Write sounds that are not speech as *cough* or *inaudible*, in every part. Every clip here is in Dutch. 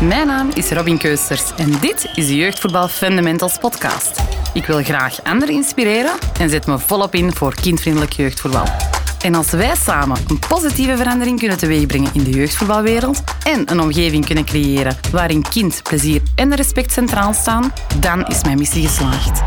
Mijn naam is Robin Keusters en dit is de Jeugdvoetbal Fundamentals podcast. Ik wil graag anderen inspireren en zet me volop in voor kindvriendelijk jeugdvoetbal. En als wij samen een positieve verandering kunnen teweegbrengen in de jeugdvoetbalwereld en een omgeving kunnen creëren waarin kind, plezier en respect centraal staan, dan is mijn missie geslaagd.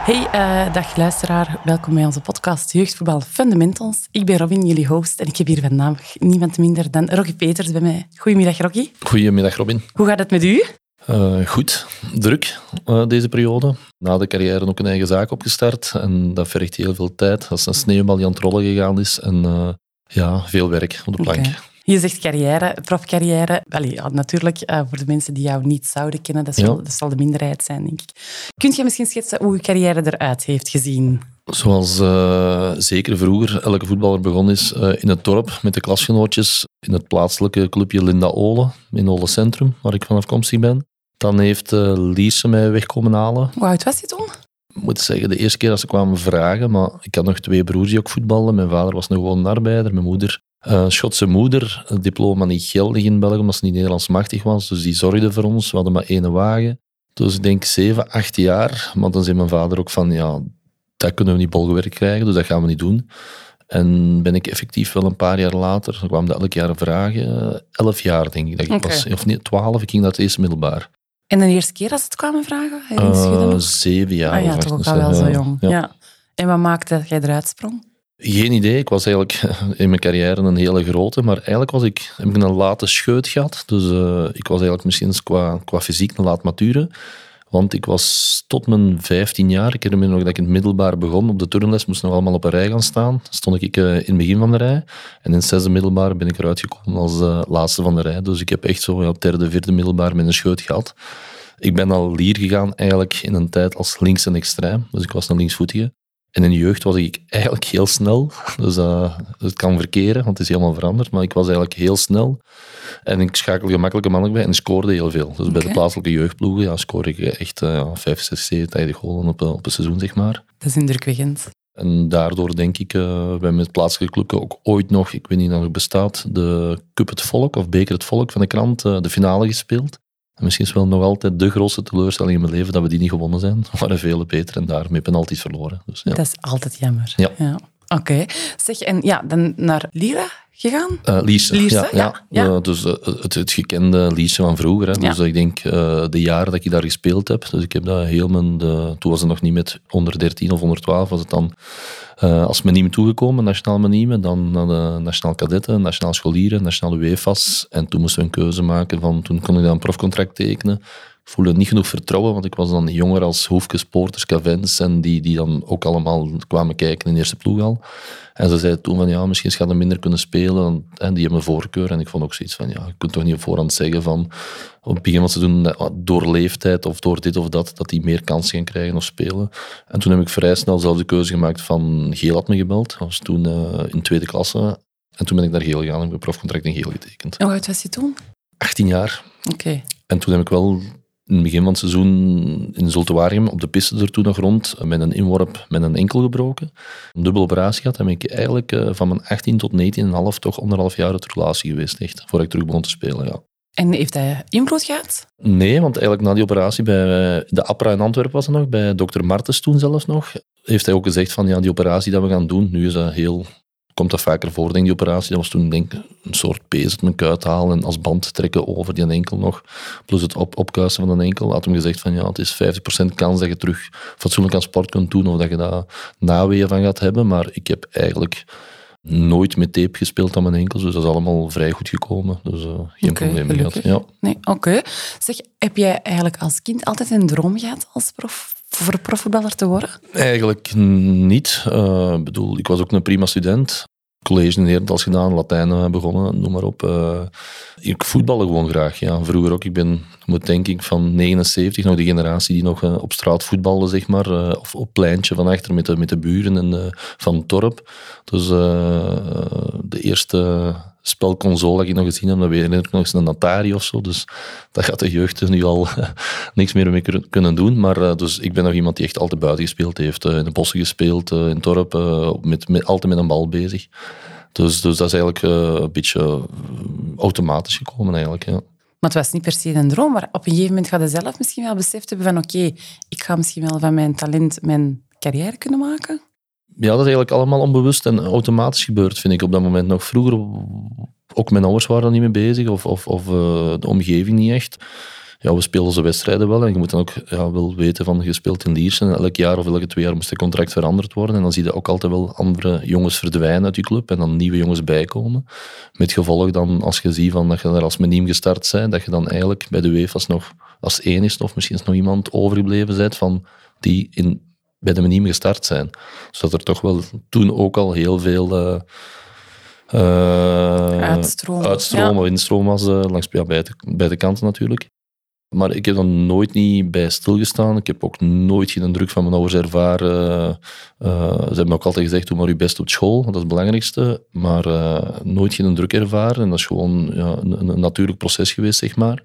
Hey, uh, dag luisteraar. Welkom bij onze podcast Jeugdvoetbal Fundamentals. Ik ben Robin, jullie host, en ik heb hier vandaag niemand minder dan Rocky Peters bij mij. Goedemiddag, Rocky. Goedemiddag, Robin. Hoe gaat het met u? Uh, goed, druk uh, deze periode. Na de carrière ook een eigen zaak opgestart en dat vergt heel veel tijd. Dat is een sneeuwbal die aan het rollen gegaan is en ja, veel werk op de plank. Okay. Je zegt carrière, profcarrière. Ja, natuurlijk, uh, voor de mensen die jou niet zouden kennen, dat zal, dat zal de minderheid zijn, denk ik. Kunt je misschien schetsen hoe je carrière eruit heeft gezien? Zoals uh, zeker vroeger elke voetballer begon is uh, in het dorp met de klasgenootjes in het plaatselijke clubje Linda Ole in Ole Centrum, waar ik van afkomstig ben. Dan heeft uh, Lise mij wegkomen halen. Hoe oud was je toen? Ik moet zeggen, de eerste keer dat ze kwamen vragen, maar ik had nog twee broers die ook voetbalden. Mijn vader was nog gewoon een arbeider, mijn moeder uh, Schotse moeder, het diploma niet geldig in België, omdat ze niet Nederlands machtig was. Dus die zorgde voor ons. We hadden maar één wagen. Dus ik denk zeven, acht jaar. Maar dan zei mijn vader ook van, ja, dat kunnen we niet bolgewerk krijgen, dus dat gaan we niet doen. En ben ik effectief wel een paar jaar later, dan kwam dat elk jaar vragen, elf jaar denk ik dat ik was. Of niet, twaalf, ik ging dat eerst middelbaar. En de eerste keer dat ze het kwamen vragen? Uh, zeven jaar. Ah ja, toch ook al wel zo jong. Ja. ja. En wat maakte dat jij eruit sprong? Geen idee. Ik was eigenlijk *laughs* in mijn carrière een hele grote, maar eigenlijk was ik, heb ik een late scheut gehad. Dus uh, ik was eigenlijk misschien qua, qua fysiek een laat mature. Want ik was tot mijn 15 jaar, ik herinner me nog dat ik in het middelbaar begon, op de turnles moesten we allemaal op een rij gaan staan. Stond ik uh, in het begin van de rij. En in het zesde middelbaar ben ik eruit gekomen als uh, laatste van de rij. Dus ik heb echt zo ja, derde, vierde middelbaar met een scheut gehad. Ik ben al lier gegaan eigenlijk in een tijd als links en extreem. Dus ik was een linksvoetige. En in de jeugd was ik eigenlijk heel snel. Dus uh, het kan verkeren, want het is helemaal veranderd. Maar ik was eigenlijk heel snel. En ik schakelde gemakkelijk een mannelijk bij en scoorde heel veel. Dus bij de plaatselijke jeugdploegen ja, scoorde ik echt uh, 5, 6, 7 golen op, op een seizoen, zeg maar. Dat is indrukwekkend. En daardoor denk ik, uh, hebben met plaatselijke club ook ooit nog, ik weet niet of het bestaat, de Cup het Volk of Beker het Volk van de krant, uh, de finale gespeeld misschien is wel nog altijd de grootste teleurstelling in mijn leven dat we die niet gewonnen zijn. We waren vele beter en daarmee altijd verloren. Dus, ja. Dat is altijd jammer. Ja. ja. Oké. Zeg, en ja, dan naar Lira gegaan? Uh, Lierse, ja. ja, ja. dus uh, het, het, gekende Lierse van vroeger. Hè. Dus ik denk de jaren dat ik daar gespeeld heb, dus ik heb dat heel mijn... De, toen was het nog niet met onder 13 of onder 12, was het dan uh, als meniem toegekomen, nationaal meniem, dan nationaal kadetten, nationaal scholieren, nationale UEFA's. En toen moesten we een keuze maken van, toen kon ik dan een profcontract tekenen. Voelde niet genoeg vertrouwen, want ik was dan jonger als Hoefkes, Poorters, Cavens en die, die dan ook allemaal kwamen kijken in de eerste ploeg al. En ze zeiden toen van, ja, misschien gaat hij minder kunnen spelen. En die hebben voorkeur. En ik vond ook zoiets van, ja, je kunt toch niet op voorhand zeggen van, op het begin van het seizoen, door leeftijd of door dit of dat, dat die meer kansen gaan krijgen of spelen. En toen heb ik vrij snel zelf de keuze gemaakt van, Geel had me gebeld. Dat was toen uh, in tweede klasse. En toen ben ik naar Geel gegaan en heb ik profcontract in Geel getekend. Hoe oud was je toen? 18 jaar. Oké. En toen heb ik wel in het begin van het seizoen in Zultuarium op de piste er toen nog rond met een inworp met een enkel gebroken. Een dubbele operatie gehad. En ben ik eigenlijk eh, van mijn 18 tot 19,5 toch anderhalf jaar uit relatie geweest, echt. Voordat ik terug begon te spelen, ja. En heeft hij invloed gehad? Nee, want eigenlijk na die operatie bij eh, de APRA in Antwerpen was er nog, bij dokter Martens toen zelfs nog, heeft hij ook gezegd van ja, die operatie dat we gaan doen, nu is dat heel komt dat vaker voor, denk die operatie. Dat was toen denk een soort pees uit mijn kuit halen en als band trekken over die enkel nog. Plus het op, opkuisen van een enkel. Had hem gezegd van ja, het is 50% kans dat je terug fatsoenlijk aan sport kunt doen of dat je daar naweeën van gaat hebben. Maar ik heb eigenlijk nooit met tape gespeeld aan mijn enkels, dus dat is allemaal vrij goed gekomen. Dus uh, geen okay, probleem gehad. Ja. Nee, oké. Zeg, heb jij eigenlijk als kind altijd een droom gehad als prof? voor profvoetballer te worden? Eigenlijk niet. Uh, bedoel, ik was ook een prima student college in Herentals gedaan, Latijn eh, begonnen, noem maar op. Uh, ik voetballen gewoon graag. Ja. Vroeger ook. Ik ben, moet denk ik, van 79, nog de generatie die nog uh, op straat voetbalde, zeg maar. of op pleintje van achter met de, met de buren en, van dorp. Dus de eerste spelconsole dat ik nog gezien heb, weet ik nog eens een Atari of zo. Dus dat gaat de jeugd dus nu al *laughs* niks meer mee kunnen doen. Maar dus ik ben nog iemand die echt altijd buiten gespeeld heeft. in de bossen gespeeld, in het dorp, met, altijd met een bal bezig. Dus, dus dat is eigenlijk een beetje automatisch gekomen eigenlijk, ja. Maar het was niet per se een droom, maar op een gegeven moment ga je zelf misschien wel beseft hebben van oké, ik ga misschien wel van mijn talent mijn carrière kunnen maken. Ja, dat is eigenlijk allemaal onbewust en automatisch gebeurd, vind ik op dat moment nog. Vroeger, ook mijn ouders waren er niet mee bezig, of, of, of uh, de omgeving niet echt ja, we spelen onze wedstrijden wel. En je moet dan ook ja, wel weten van, je speelt in Liersen. En elk jaar of elke twee jaar moest het contract veranderd worden. En dan zie je ook altijd wel andere jongens verdwijnen uit je club. En dan nieuwe jongens bijkomen. Met gevolg dan, als je ziet van, dat je er als meniem gestart bent, dat je dan eigenlijk bij de UEFA's nog als enigste, of misschien is nog iemand overgebleven bent, van die in, bij de meniem gestart zijn. Dus dat er toch wel toen ook al heel veel... Uh, uh, uitstroom, uitstroom ja. of instroom was uh, langs ja, beide, beide kanten natuurlijk. Maar ik heb er nooit niet bij stilgestaan. Ik heb ook nooit geen druk van mijn ouders ervaren. Uh, ze hebben ook altijd gezegd, doe maar je best op school, dat is het belangrijkste. Maar nooit geen druk ervaren. En dat is gewoon ja, een, een, natuurlijk proces geweest, zeg maar.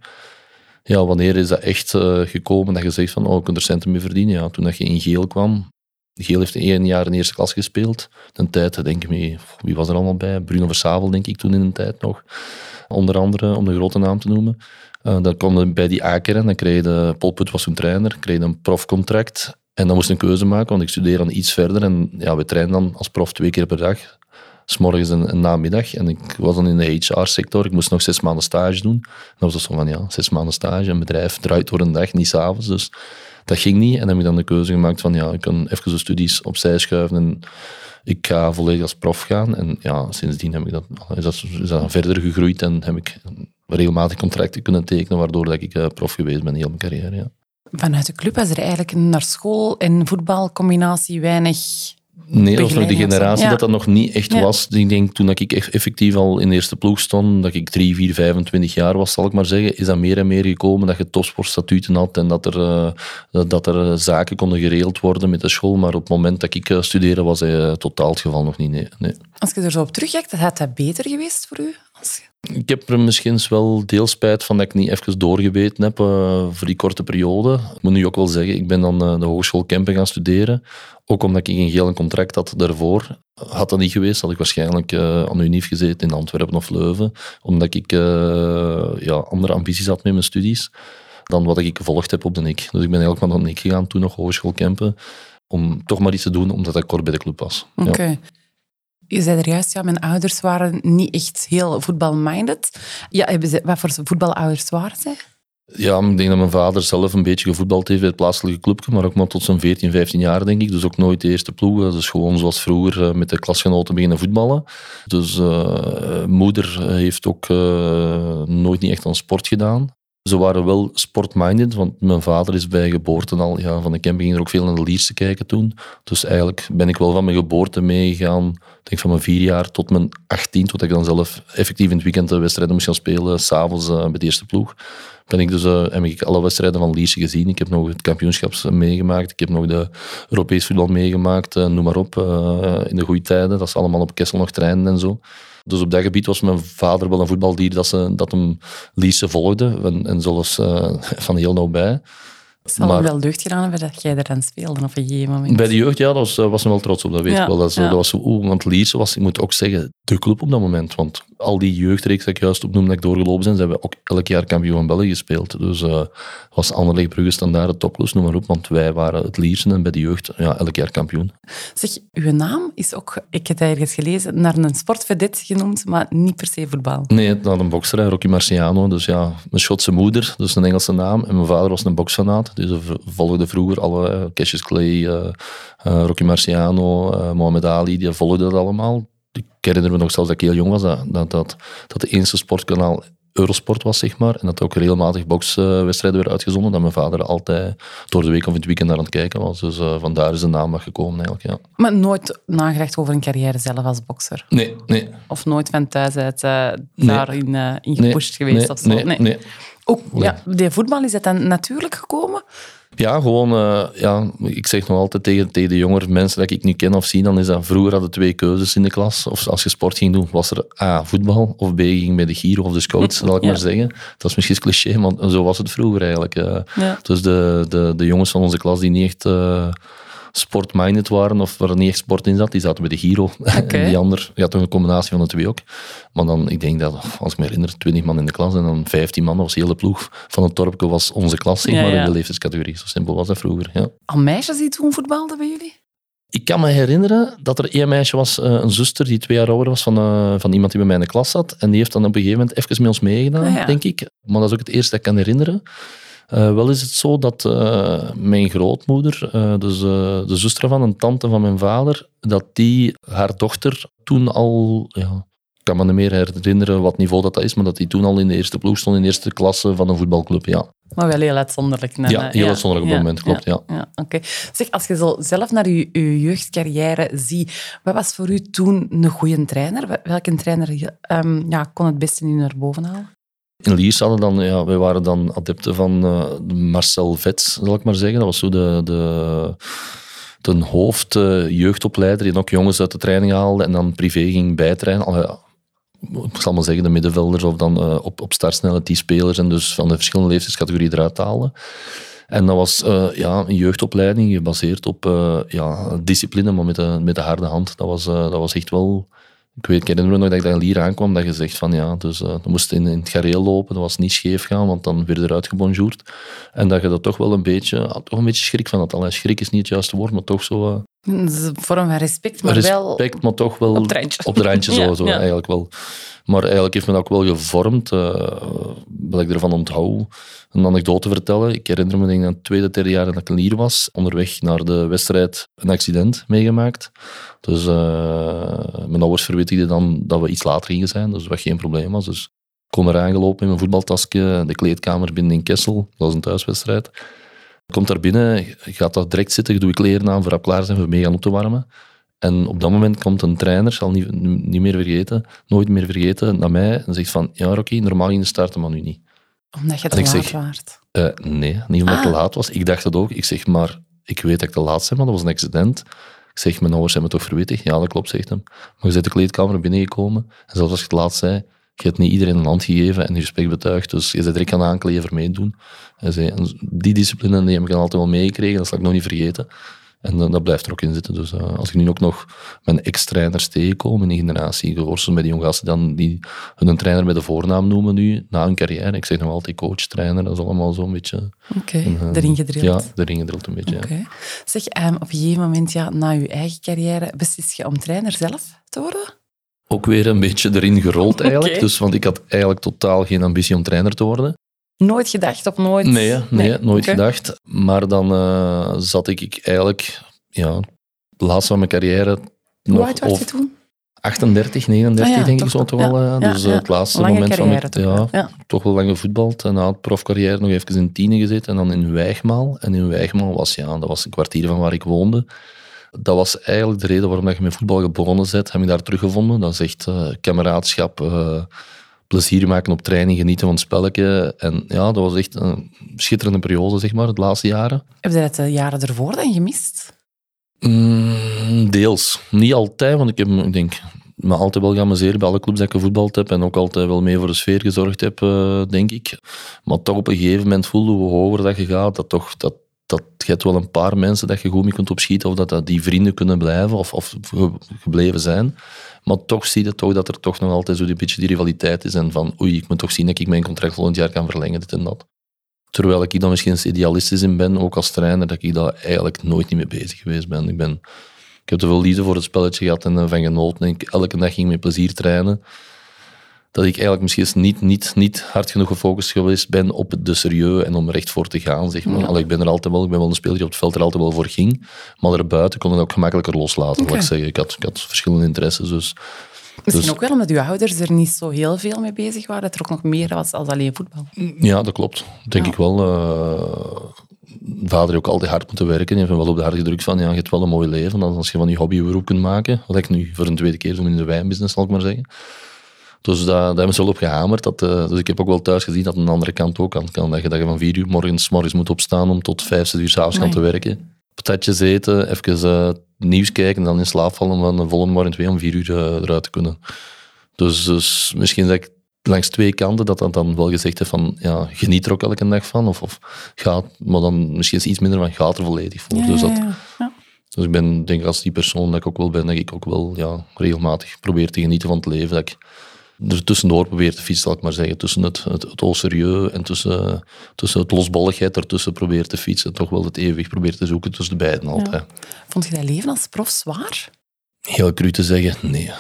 Ja, wanneer is dat echt uh, gekomen dat je zegt van, oh, ik kan er centen mee verdienen? Ja, toen dat je in Geel kwam. Geel heeft één jaar in eerste klas gespeeld. Een tijd, denk ik mee, wie was er allemaal bij? Bruno Versavel, denk ik, toen in een tijd nog. Onder andere, om de grote naam te noemen. Uh, dan kwam bij die Akeren, dan kreeg je, Paul Put was toen trainer, kreeg een profcontract. En dan moest een keuze maken, want ik studeer dan iets verder. En ja, we trainen dan als prof twee keer per dag. S'morgens en, en namiddag. En ik was dan in de HR-sector. Ik moest nog zes maanden stage doen. En dat was zo van, ja, zes maanden stage. Een bedrijf draait door een dag, niet s'avonds. Dus dat ging niet. En dan heb ik dan de keuze gemaakt van, ja, ik kan even zo studies opzij schuiven. En ik ga volledig als prof gaan. En ja, sindsdien heb ik dat, is, dat, is verder gegroeid en heb ik regelmatig contracten kunnen tekenen, waardoor dat ik uh, prof geweest ben heel mijn carrière. Ja. Vanuit de club was er eigenlijk naar school en voetbalcombinatie weinig Nee, dat was nog de generatie dat dat nog niet echt was. Ik denk toen ik effectief al in de eerste ploeg stond, dat ik 3, 4, 25 jaar was, zal ik maar zeggen, is dat meer en meer gekomen dat je topsportstatuten had en dat er, uh, dat er zaken konden geregeld worden met de school. Maar op het moment dat ik uh, studeerde was hij totaal het geval nog niet. Nee, nee. Als je er zo op terugkijkt, had dat beter geweest voor u? Ik heb er misschien wel deels spijt van dat ik niet even doorgebeten heb uh, voor die korte periode. Ik moet nu ook wel zeggen, ik ben dan uh, de Hogeschool Kempen gaan studeren. Ook omdat ik een geel contract had daarvoor. Had dat niet geweest, had ik waarschijnlijk uh, aan de UNIF gezeten in Antwerpen of Leuven. Omdat ik ja, andere ambities had met mijn studies dan wat ik gevolgd heb op de NIC. Dus ik ben eigenlijk naar de NIC gegaan, toen nog Hogeschool Kempen. Om toch maar iets te doen, omdat ik kort bij de club was. Oké. Je zei er juist, ja, mijn ouders waren niet echt heel voetbalminded. Ja, hebben ze, wat voor voetbalouders waren zij? Ja, ik denk dat mijn vader zelf een beetje gevoetbald heeft bij het plaatselijke clubje, maar ook maar tot zijn 14, 15 jaar, denk ik. Dus ook nooit de eerste ploeg. Is gewoon zoals vroeger eh, met de klasgenoten beginnen voetballen. Dus uh, moeder heeft ook uh, nooit niet echt aan sport gedaan. Ze waren wel sportminded, want mijn vader is bij geboorte al ja, van de camping ging er ook veel naar de Lierse kijken toen. Dus eigenlijk ben ik wel van mijn geboorte meegegaan, denk van mijn vier jaar tot mijn 18, tot ik dan zelf effectief in het weekend de wedstrijden moest gaan spelen, s'avonds uh, bij de eerste ploeg. Ben ik dus, uh, heb ik alle wedstrijden van Lierse gezien. Ik heb nog het kampioenschap meegemaakt, ik heb nog de Europees voetbal meegemaakt, uh, noem maar op, in de goede tijden. Dat is allemaal op Kessel nog trainen en zo. Dus op dat gebied was mijn vader wel een voetbaldier dat, ze, dat hem liefst volgde. En, en zelfs uh, *laughs* van heel nauw bij. Het zal maar, wel deugd gedaan hebben dat jij er aan speelde op een gegeven moment. Bij de jeugd, ja, dat was, was hij wel trots op. Dat weet ik wel. Dat, ja. dat was, oeh, want Lierse was, ik moet ook zeggen, de club op dat moment. Want al die jeugdreeks dat ik juist opnoemde dat ik doorgelopen ben, ze hebben ook elk jaar kampioen België gespeeld. Dus uh, was Anderlecht Brugge standaard, topklus, noem maar op. Want wij waren het Liersen en bij de jeugd ja, elk jaar kampioen. Zeg, uw naam is ook, ik heb het ergens gelezen, naar een sportvedet genoemd, maar niet per se voetbal. Nee, naar een bokser, Rocky Marciano. Dus ja, mijn Schotse moeder, dus een Engelse naam. En mijn vader was een boksfanaat. Dus we volgden vroeger alle, uh, Cassius Clay, uh, Rocky Marciano, Mohamed Ali, die volgden dat allemaal ik herinner me nog zelfs dat ik heel jong was, dat, dat, dat, dat de enige sportkanaal Eurosport was, zeg maar. En dat er ook regelmatig bokswedstrijden werden uitgezonden. Dat mijn vader altijd door de week of het weekend naar aan het kijken was. Dus uh, vandaar is de naam gekomen eigenlijk, ja. Maar nooit nagedacht over een carrière zelf als bokser? Nee, nee. Of nooit van thuis uit uh, daarin uh, in gepusht geweest nee, of zo? Nee, nee. nee. Ook, ja, de voetbal, is dat dan natuurlijk gekomen? Ja, gewoon, uh, ja, ik zeg nog altijd tegen, tegen de jongere mensen dat ik nu ken of zie, dan is dat vroeger hadden twee keuzes in de klas. Of als je sport ging doen, was er A, voetbal, of B, ging bij de Giro of de Scouts, zal ik maar zeggen. Dat is misschien cliché, maar zo was het vroeger eigenlijk. Uh. Ja. Dus de, de, de jongens van onze klas die niet echt... Uh, sportminded waren of waar niet echt sport in zat, die zaten bij de Giro. *laughs* en die ander, ja, toch een combinatie van de twee ook. Maar dan, ik denk dat, als ik me herinner, 20 man in de klas en dan 15 man, dat was de hele ploeg van het dorpje was onze klas, zeg maar, in de leeftijdscategorie. Zo simpel was dat vroeger, ja. Al meisjes die toen voetbalden bij jullie? Ik kan me herinneren dat er één meisje was, eh, een zuster, die twee jaar ouder was van, uh, van iemand die bij mij in de klas zat. En die heeft dan op een gegeven moment even met ons meegedaan, ah, denk ik. Maar dat is ook het eerste dat ik kan herinneren. Uh, wel is het zo dat mijn grootmoeder, dus de zuster van een tante van mijn vader, dat die haar dochter toen al, ja, ik kan me niet meer herinneren wat niveau dat, dat is, maar dat die toen al in de eerste ploeg stond, in de eerste klasse van een voetbalclub, ja. Maar wel heel uitzonderlijk. Nee, ja, heel uitzonderlijk op het moment, klopt. Ja. ja. Oké. Zeg, als je zo zelf naar je, je jeugdcarrière ziet, wat was voor u toen een goede trainer? Welke trainer um, ja, kon het beste nu naar boven halen? In Liers hadden dan, ja, wij waren dan adepten van uh, Marcel Vets, zal ik maar zeggen. Dat was zo de, de, de hoofd uh, jeugdopleider die ook jongens uit de training haalde en dan privé ging bijtrainen ik zal maar zeggen, de middenvelders of dan uh, op, op startsnelheid die spelers en dus van de verschillende leeftijdscategorieën eruit halen. En dat was uh, ja, een jeugdopleiding gebaseerd op uh, ja, discipline, maar met de, met de harde hand. Dat was, dat was echt wel ik weet, ik herinner me nog dat ik daar hier aankwam, dat je zegt van ja, dus uh, dan moest in, in het gareel lopen, dat was niet scheef gaan, want dan werd eruit gebonjourd. En dat je dat toch wel een beetje, toch een beetje schrik van had. Allee, schrik is niet het juiste woord, maar toch zo... Uh, een vorm van respect, maar respect, wel... Respect, maar toch wel... Op het randje. Op het randje, *laughs* zo, zo eigenlijk wel. Maar eigenlijk heeft me dat ook wel gevormd, uh, wat ik ervan onthoud. Een anekdote vertellen. Ik herinner me, denk ik, het tweede, derde jaar dat ik hier was, onderweg naar de wedstrijd een accident meegemaakt. Dus uh, mijn ouders verwittigden dan dat we iets later gingen zijn, dus wat geen probleem was. Dus ik kom eraan gelopen in mijn voetbaltasje, de kleedkamer binnen in Kessel, dat was een thuiswedstrijd. Komt daar binnen, gaat daar direct zitten, doe ik kleren aan voor klaar zijn, voor mee gaan op te warmen. En op dat moment komt een trainer, zal niet, niet meer vergeten, nooit meer vergeten, naar mij en zegt van, ja Rocky, normaal in de starten, maar nu niet. Omdat je te laat zeg, waart? Uh, nee, niet omdat ah. ik te laat was. Ik dacht dat ook. Ik zeg, maar ik weet dat ik te laat ben, maar dat was een accident. Ik zeg, mijn ouders hebben me toch verwittigd? Ja, dat klopt, zegt hem. Maar je bent de kleedkamer binnengekomen en zelfs als je het laat zei, je hebt niet iedereen een hand gegeven en je respect betuigd, dus je bent direct aan aankleden voor meedoen. Zei, die discipline die heb ik altijd wel meegekregen, dat zal ik nog niet vergeten. En dat blijft er ook in zitten. Dus uh, als ik nu ook nog mijn ex-trainers tegenkom in die generatie, geworsteld met die jonge gasten dan die hun trainer met de voornaam noemen nu, na hun carrière. Ik zeg nog altijd coach, trainer, dat is allemaal zo'n beetje... Oké, okay, uh, erin gedrild. Ja, erin gedrild een beetje, okay. ja. Zeg, um, op een gegeven moment, ja, na je eigen carrière, beslis je om trainer zelf te worden? Ook weer een beetje erin gerold *laughs* eigenlijk. Okay. Dus, want ik had eigenlijk totaal geen ambitie om trainer te worden. Nooit gedacht op nooit? Nee, nee, nooit gedacht. Maar dan uh, zat ik, eigenlijk, ja, de laatste van mijn carrière... Hoe oud was je toen? 38, 39 ah, ja, denk ik zo toch wel. Ja, dus ja, het laatste moment van mijn... Toch, ja, toch wel lang gevoetbald. En na het profcarrière nog even in tienen gezeten. En dan in Wijgmaal. En in Wijgmaal was, ja, dat was een kwartier van waar ik woonde. Dat was eigenlijk de reden waarom ik met voetbal begonnen zet. Heb ik daar teruggevonden. Dat is echt uh, kameraadschap... Uh, plezier maken op training, genieten van het spelletje. En ja, dat was echt een schitterende periode, zeg maar, de laatste jaren. Heb je dat de jaren ervoor dan gemist? Mm, deels. Niet altijd, want ik heb, ik denk, me altijd wel geamuseerd bij alle clubs dat ik gevoetbald heb en ook altijd wel mee voor de sfeer gezorgd heb, uh, denk ik. Maar toch op een gegeven moment voelde hoe hoger dat je gaat, dat toch dat, dat je hebt wel een paar mensen dat je goed mee kunt opschieten of dat, dat die vrienden kunnen blijven of, of gebleven zijn. Maar toch zie je toch dat er toch nog altijd zo een beetje die rivaliteit is. En van, oei, ik moet toch zien dat ik mijn contract volgend jaar kan verlengen, dit en dat. Terwijl ik dan misschien eens idealistisch in ben, ook als trainer, dat ik daar eigenlijk nooit niet mee bezig geweest ben. Ik, ben, ik heb te veel liefde voor het spelletje gehad en van genoten. En ik, elke dag ging met plezier trainen dat ik eigenlijk misschien niet, niet, niet hard genoeg gefocust geweest ben op de serieus en om er echt voor te gaan. Zeg maar. Ja. ik ben er altijd wel, ik ben wel een speler die op het veld er altijd wel voor ging, maar erbuiten kon ik ook gemakkelijker loslaten. Okay. Ik, zeggen. Ik, had, ik had verschillende interesses. Dus, Misschien dus, ook wel omdat uw ouders er niet zo heel veel mee bezig waren, dat er ook nog meer was als alleen voetbal. Ja, dat klopt. Denk ik wel. Uh, vader ook altijd hard moeten werken. Die heeft wel op de hart gedrukt van, ja, je hebt wel een mooi leven als je van je hobby een beroep kunt maken. Wat ik nu voor een tweede keer doe in de wijnbusiness, zal ik maar zeggen. Dus daar, daar hebben ze wel op gehamerd. Dat, uh, dus ik heb ook wel thuis gezien dat een andere kant ook kan. kan dat, je, dat je van vier uur morgens, morgens moet opstaan om tot vijf, zes uur s'avonds gaan te werken. Patatjes eten, even uh, nieuws kijken en dan in slaap vallen om de volgende morgen twee om vier uur uh, eruit te kunnen. Dus, dus misschien dat ik langs twee kanten dat dat dan wel gezegd heeft van ja, geniet er ook elke dag van. Of, of gaat, maar dan misschien iets minder van gaat er volledig voor. Ja, dus dat, ja, ja. Dus ik ben, denk als die persoon dat ik ook wel ben, dat ik ook wel ja, regelmatig probeer te genieten van het leven. Dat ik er tussendoor probeer te fietsen, zal ik maar zeggen. Tussen het, het, het serieus en tussen, tussen het losbolligheid ertussen probeer te fietsen. Toch wel het evenwicht probeer te zoeken tussen de beiden altijd. Vond je dat leven als prof zwaar? Heel cru te zeggen, nee.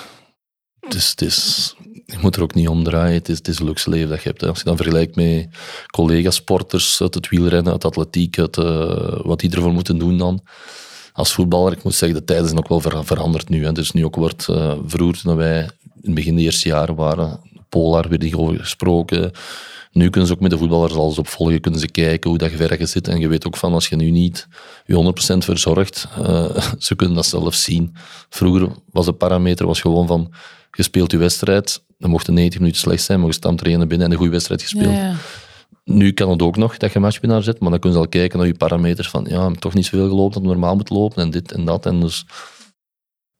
Het is, het is, je moet er ook niet om draaien. Het is, het is een luxe leven dat je hebt. Als je dan vergelijkt met collega-sporters uit het wielrennen, uit atletiek, uit, uh, wat die ervoor moeten doen dan als voetballer, ik moet zeggen, de tijden zijn ook wel veranderd nu. Hè. Dus nu ook wordt uh, vroeger, toen wij het begin de eerste jaren waren, Polar werd over gesproken. Nu kunnen ze ook met de voetballers alles opvolgen, kunnen ze kijken hoe dat je zit. En je weet ook van, als je nu niet je 100% verzorgt, uh, *laughs* ze kunnen dat zelf zien. Vroeger was de parameter was gewoon van, je speelt je wedstrijd, dan mocht 90 minuten slecht zijn, maar je trainen binnen en een goede wedstrijd gespeeld. Ja, ja. Nu kan het ook nog dat je matchwinnaar zit, maar dan kun je al kijken naar je parameters van ja, toch niet zoveel gelopen dat normaal moet lopen en dit en dat. En dus...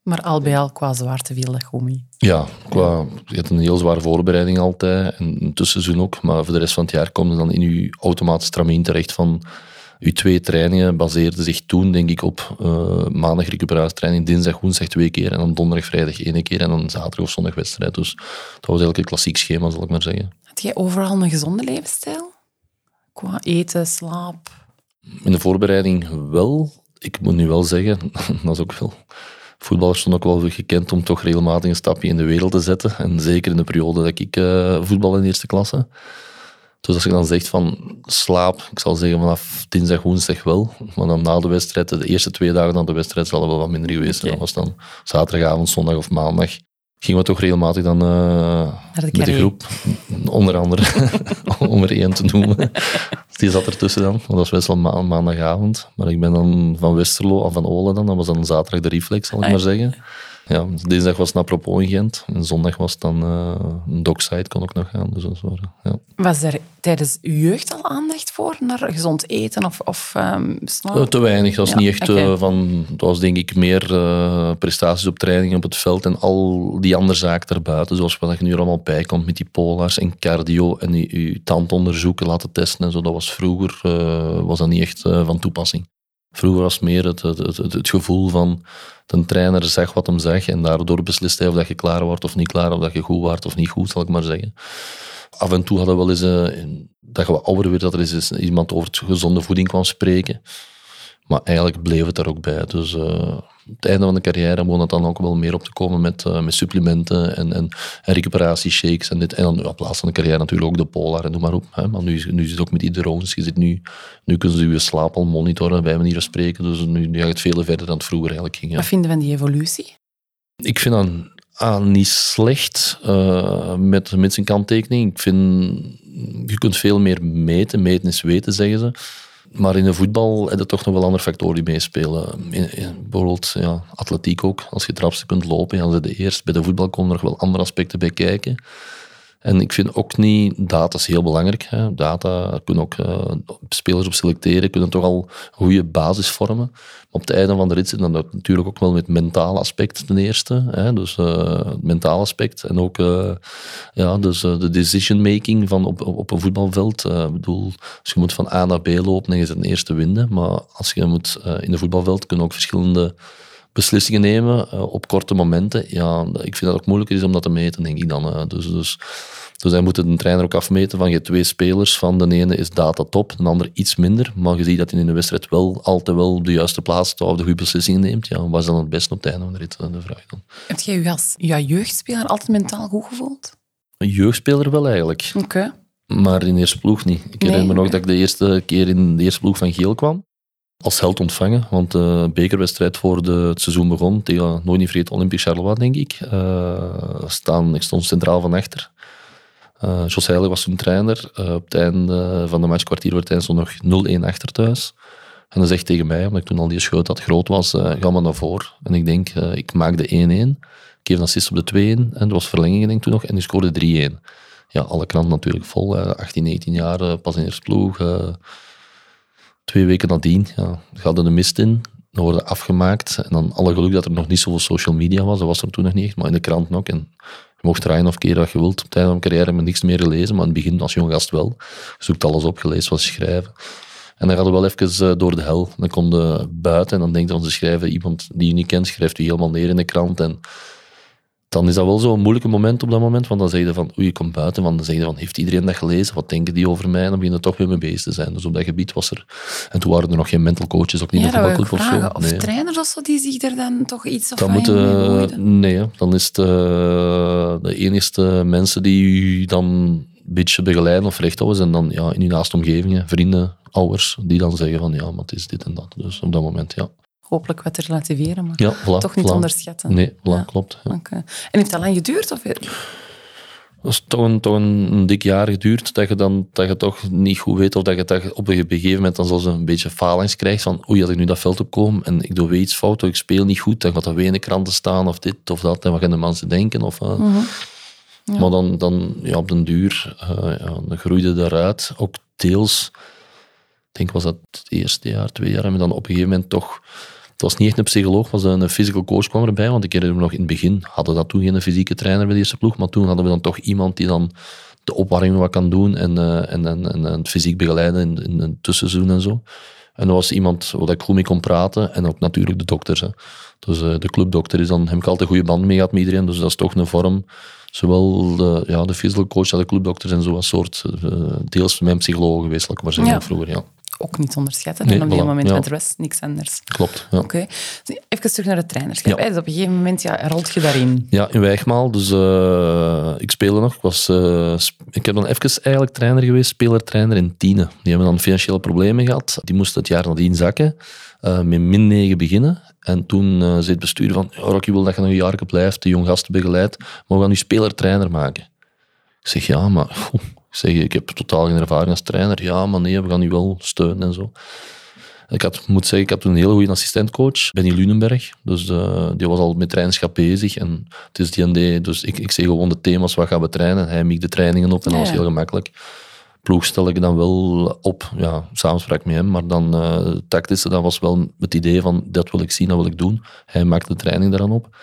Maar al bij al qua zwaarte viel dat goed mee. Ja, qua, je hebt een heel zware voorbereiding altijd en een tussenseizoen ook, maar voor de rest van het jaar kom je dan in je automatisch tramien terecht van je twee trainingen baseerden zich toen, denk ik, op uh, maandag recuperatietraining, dinsdag, woensdag twee keer en dan donderdag, vrijdag één keer en dan zaterdag of zondag wedstrijd. Dus dat was eigenlijk een klassiek schema, zal ik maar zeggen. Had jij overal een gezonde levensstijl? Qua eten, slaap? In de voorbereiding wel. Ik moet nu wel zeggen, *laughs* dat is ook wel... Voetballers zijn ook wel gekend om toch regelmatig een stapje in de wereld te zetten. En zeker in de periode dat ik uh, voetbal in eerste klasse. Dus als je dan zegt van slaap, ik zal zeggen vanaf dinsdag, woensdag wel. Maar dan na de wedstrijd, de eerste twee dagen na de wedstrijd, zal er wel wat minder geweest zijn. Dat was dan zaterdagavond, zondag of maandag gingen we toch regelmatig dan uh, de met de groep, onder andere, *laughs* om er één te noemen. Die zat ertussen dan, dat was best wel ma maandagavond. Maar ik ben dan van Westerlo, of van Olen dan, dat was dan zaterdag de reflex, zal ik maar zeggen. Ja, dinsdag was het apropos in Gent. En zondag was het dan uh, een dockside, kon ook nog gaan. Dus dat was, ja. was er tijdens uw jeugd al aandacht voor? Naar gezond eten of, of um, Te weinig. Dat was niet echt okay. van... Dat was denk ik meer prestaties op training op het veld en al die andere zaken daarbuiten. Zoals wat je nu allemaal bij komt met die polars en cardio en je, je tandonderzoeken laten testen en zo. Dat was vroeger was dat niet echt van toepassing. Vroeger was het meer het, het, het, het, gevoel van de trainer zegt wat hem zegt en daardoor beslist hij of dat je klaar wordt of niet klaar, of dat je goed wordt of niet goed, zal ik maar zeggen. Af en toe hadden we wel eens, uh, dat je wat ouder werd, dat er eens iemand over gezonde voeding kwam spreken. Maar eigenlijk bleef het daar ook bij. Dus uh, het einde van de carrière begon het dan ook wel meer op te komen met, uh, met supplementen en, en, en recuperatieshakes en dit. En dan op plaats van de carrière natuurlijk ook de Polar en noem maar op. Hè. Maar nu, nu zit het ook met die drones. Je zit nu, nu kunnen ze je slaap al monitoren, bij manier van spreken. Dus nu, nu gaat het veel verder dan het vroeger eigenlijk ging. Ja. Wat vinden we van die evolutie? Ik vind dat ah, niet slecht, uh, met, met zijn kanttekening. Ik vind, je kunt veel meer meten. Meten is weten, zeggen ze. Maar in de voetbal heb je toch nog wel andere factoren die meespelen. In, bijvoorbeeld ja, atletiek ook. Als je het kunt lopen, dan ze de eerst. Bij de voetbal komen er nog wel andere aspecten bij kijken. En ik vind ook niet, data is heel belangrijk. Hè. Data kunnen ook uh, spelers op selecteren, kunnen toch al goede basis vormen. Op het einde van de rit zit dan natuurlijk ook wel met mentale aspect ten eerste. Hè. Dus uh, het mentale aspect en ook uh, ja, dus, de decision making van op, op een voetbalveld. ik bedoel, als je moet van A naar B lopen, dan is het een eerste winnen. Maar als je moet in een voetbalveld kunnen ook verschillende beslissingen nemen op korte momenten. Ja, ik vind dat ook moeilijker is om dat te meten, denk ik dan. dus, dus dus hij moet de trainer ook afmeten van je twee spelers. Van de ene is data top, de andere iets minder. Maar je ziet dat hij in de wedstrijd wel altijd wel de juiste plaats of de goede beslissingen neemt. Ja, was dan het beste op het einde van de rit? De vraag dan. Heb jij je als ja, jeugdspeler altijd mentaal goed gevoeld? Een jeugdspeler wel eigenlijk. Oké. Maar in de eerste ploeg niet. Ik herinner me nog dat ik de eerste keer in de eerste ploeg van Geel kwam. Als held ontvangen, want de bekerwedstrijd voor de, het seizoen begon tegen, nooit niet vergeten, Olympique Charleroi, denk ik. Uh, staan, ik stond centraal van achter. Uh, Jos Heilig was toen trainer. Uh, op het einde van de match, kwartier voor het einde, stond nog 0-1 achter thuis. En dan zegt tegen mij, omdat ik toen al die schoot had groot was, ga maar naar voren. En ik denk, ik maak de 1-1. Ik geef een assist op de 2-1. En er was verlenging denk ik toen nog. En die scoorde 3-1. Ja, alle kranten natuurlijk vol. 18, 19 jaar, pas in eerste ploeg. Twee weken nadien ja, er de mist in. Dan worden afgemaakt. En dan alle geluk dat er nog niet zoveel social media was. Dat was er toen nog niet echt, maar in de krant ook. En je mocht draaien of keren wat je wilt. Op het einde van mijn carrière heb ik niks meer gelezen, maar in het begin als jong gast wel. Je zoekt alles op, gelezen wat schrijven. En dan gaat we wel even door de hel. Dan komt buiten en dan denkt je, ze schrijven iemand die je niet kent, schrijft u helemaal neer in de krant. En dan is dat wel zo'n moeilijke moment op dat moment, want dan zeg je van, oei, je komt buiten, want dan zeg je van, heeft iedereen dat gelezen? Wat denken die over mij? En dan begin je toch weer mee bezig te zijn. Dus op dat gebied was er, en toen waren er nog geen mental coaches, ook niet ja, met of zo. Of trainers of zo, die zich er dan toch iets of dan moeten, Nee, dan is het uh, de enige mensen die u dan een beetje begeleiden of recht houden, zijn dan ja, in uw naaste omgevingen, vrienden, ouders, die dan zeggen van, ja, maar het is dit en dat. Dus op dat moment, ja hopelijk wat te relativeren, maar toch niet onderschatten. Nee, voilà, klopt. Ja. En heeft al lang geduurd? Of... Dat is toch een, toch een, dik jaar geduurd, dat je dan dat je toch niet goed weet of dat je dat op een gegeven moment dan zelfs een beetje falings krijgt van oei, als ik nu dat veld opkom en ik doe weer iets fout of ik speel niet goed, dan gaat dat weer in de kranten staan of dit of dat en wat gaan de mensen denken. Of, uh, Maar dan, dan ja, op den duur uh, ja, dan groeide daaruit, ook deels, ik denk was dat het eerste jaar, twee jaar, en dan op een gegeven moment toch het was niet echt een psycholoog, was een physical coach kwam erbij. Want ik herinner me nog in het begin, hadden dat toen geen fysieke trainer bij de eerste ploeg. Maar toen hadden we dan toch iemand die dan de opwarming wat kan doen en, uh, en, en, en, en, fysiek begeleiden in, in een tussenseizoen en zo. En dat was iemand waar ik goed mee kon praten en ook natuurlijk de dokters. Hè. Dus uh, de clubdokter is dan, heb ik altijd een goede band mee gehad met iedereen. Dus dat is toch een vorm. Zowel de, ja, de physical coach als de clubdokters en zo, een soort uh, deels mijn psycholoog geweest, laat ik maar zeggen, ja. vroeger. Ja ook niet onderschatten. en op die moment met rust niks anders. Klopt. Ja. Oké. Even terug naar het trainerschap. Dus op een gegeven moment ja, rolt je daarin. Ja, in Wijgmaal. Dus uh, ik speelde nog. Ik, was, uh, ik heb dan even eigenlijk trainer geweest, spelertrainer in Tiene. Die hebben dan financiële problemen gehad. Die moesten het jaar nadien zakken. Uh, met min 9 beginnen. En toen uh, zei het bestuur van, oh, Rocky wil dat je nog een jaar blijft, de jong gasten begeleidt, maar we gaan nu speler-trainer maken. Ik zeg, ja, maar zeg, ik heb totaal geen ervaring als trainer. Ja, maar nee, we gaan u wel steunen en zo. Ik had, moet zeggen, ik had toen een hele goede assistentcoach, Benny Lunenberg. Dus uh, die was al met trainerschap bezig. En het is die dus ik, ik zeg gewoon de thema's, wat gaan we trainen? Hij mikt de trainingen op en dat was heel gemakkelijk. Ploeg stel ik dan wel op, ja, samenspraak met hem, maar dan uh, tactische, dat was wel het idee van, dat wil ik zien, dat wil ik doen. Hij maakte de training daaraan op.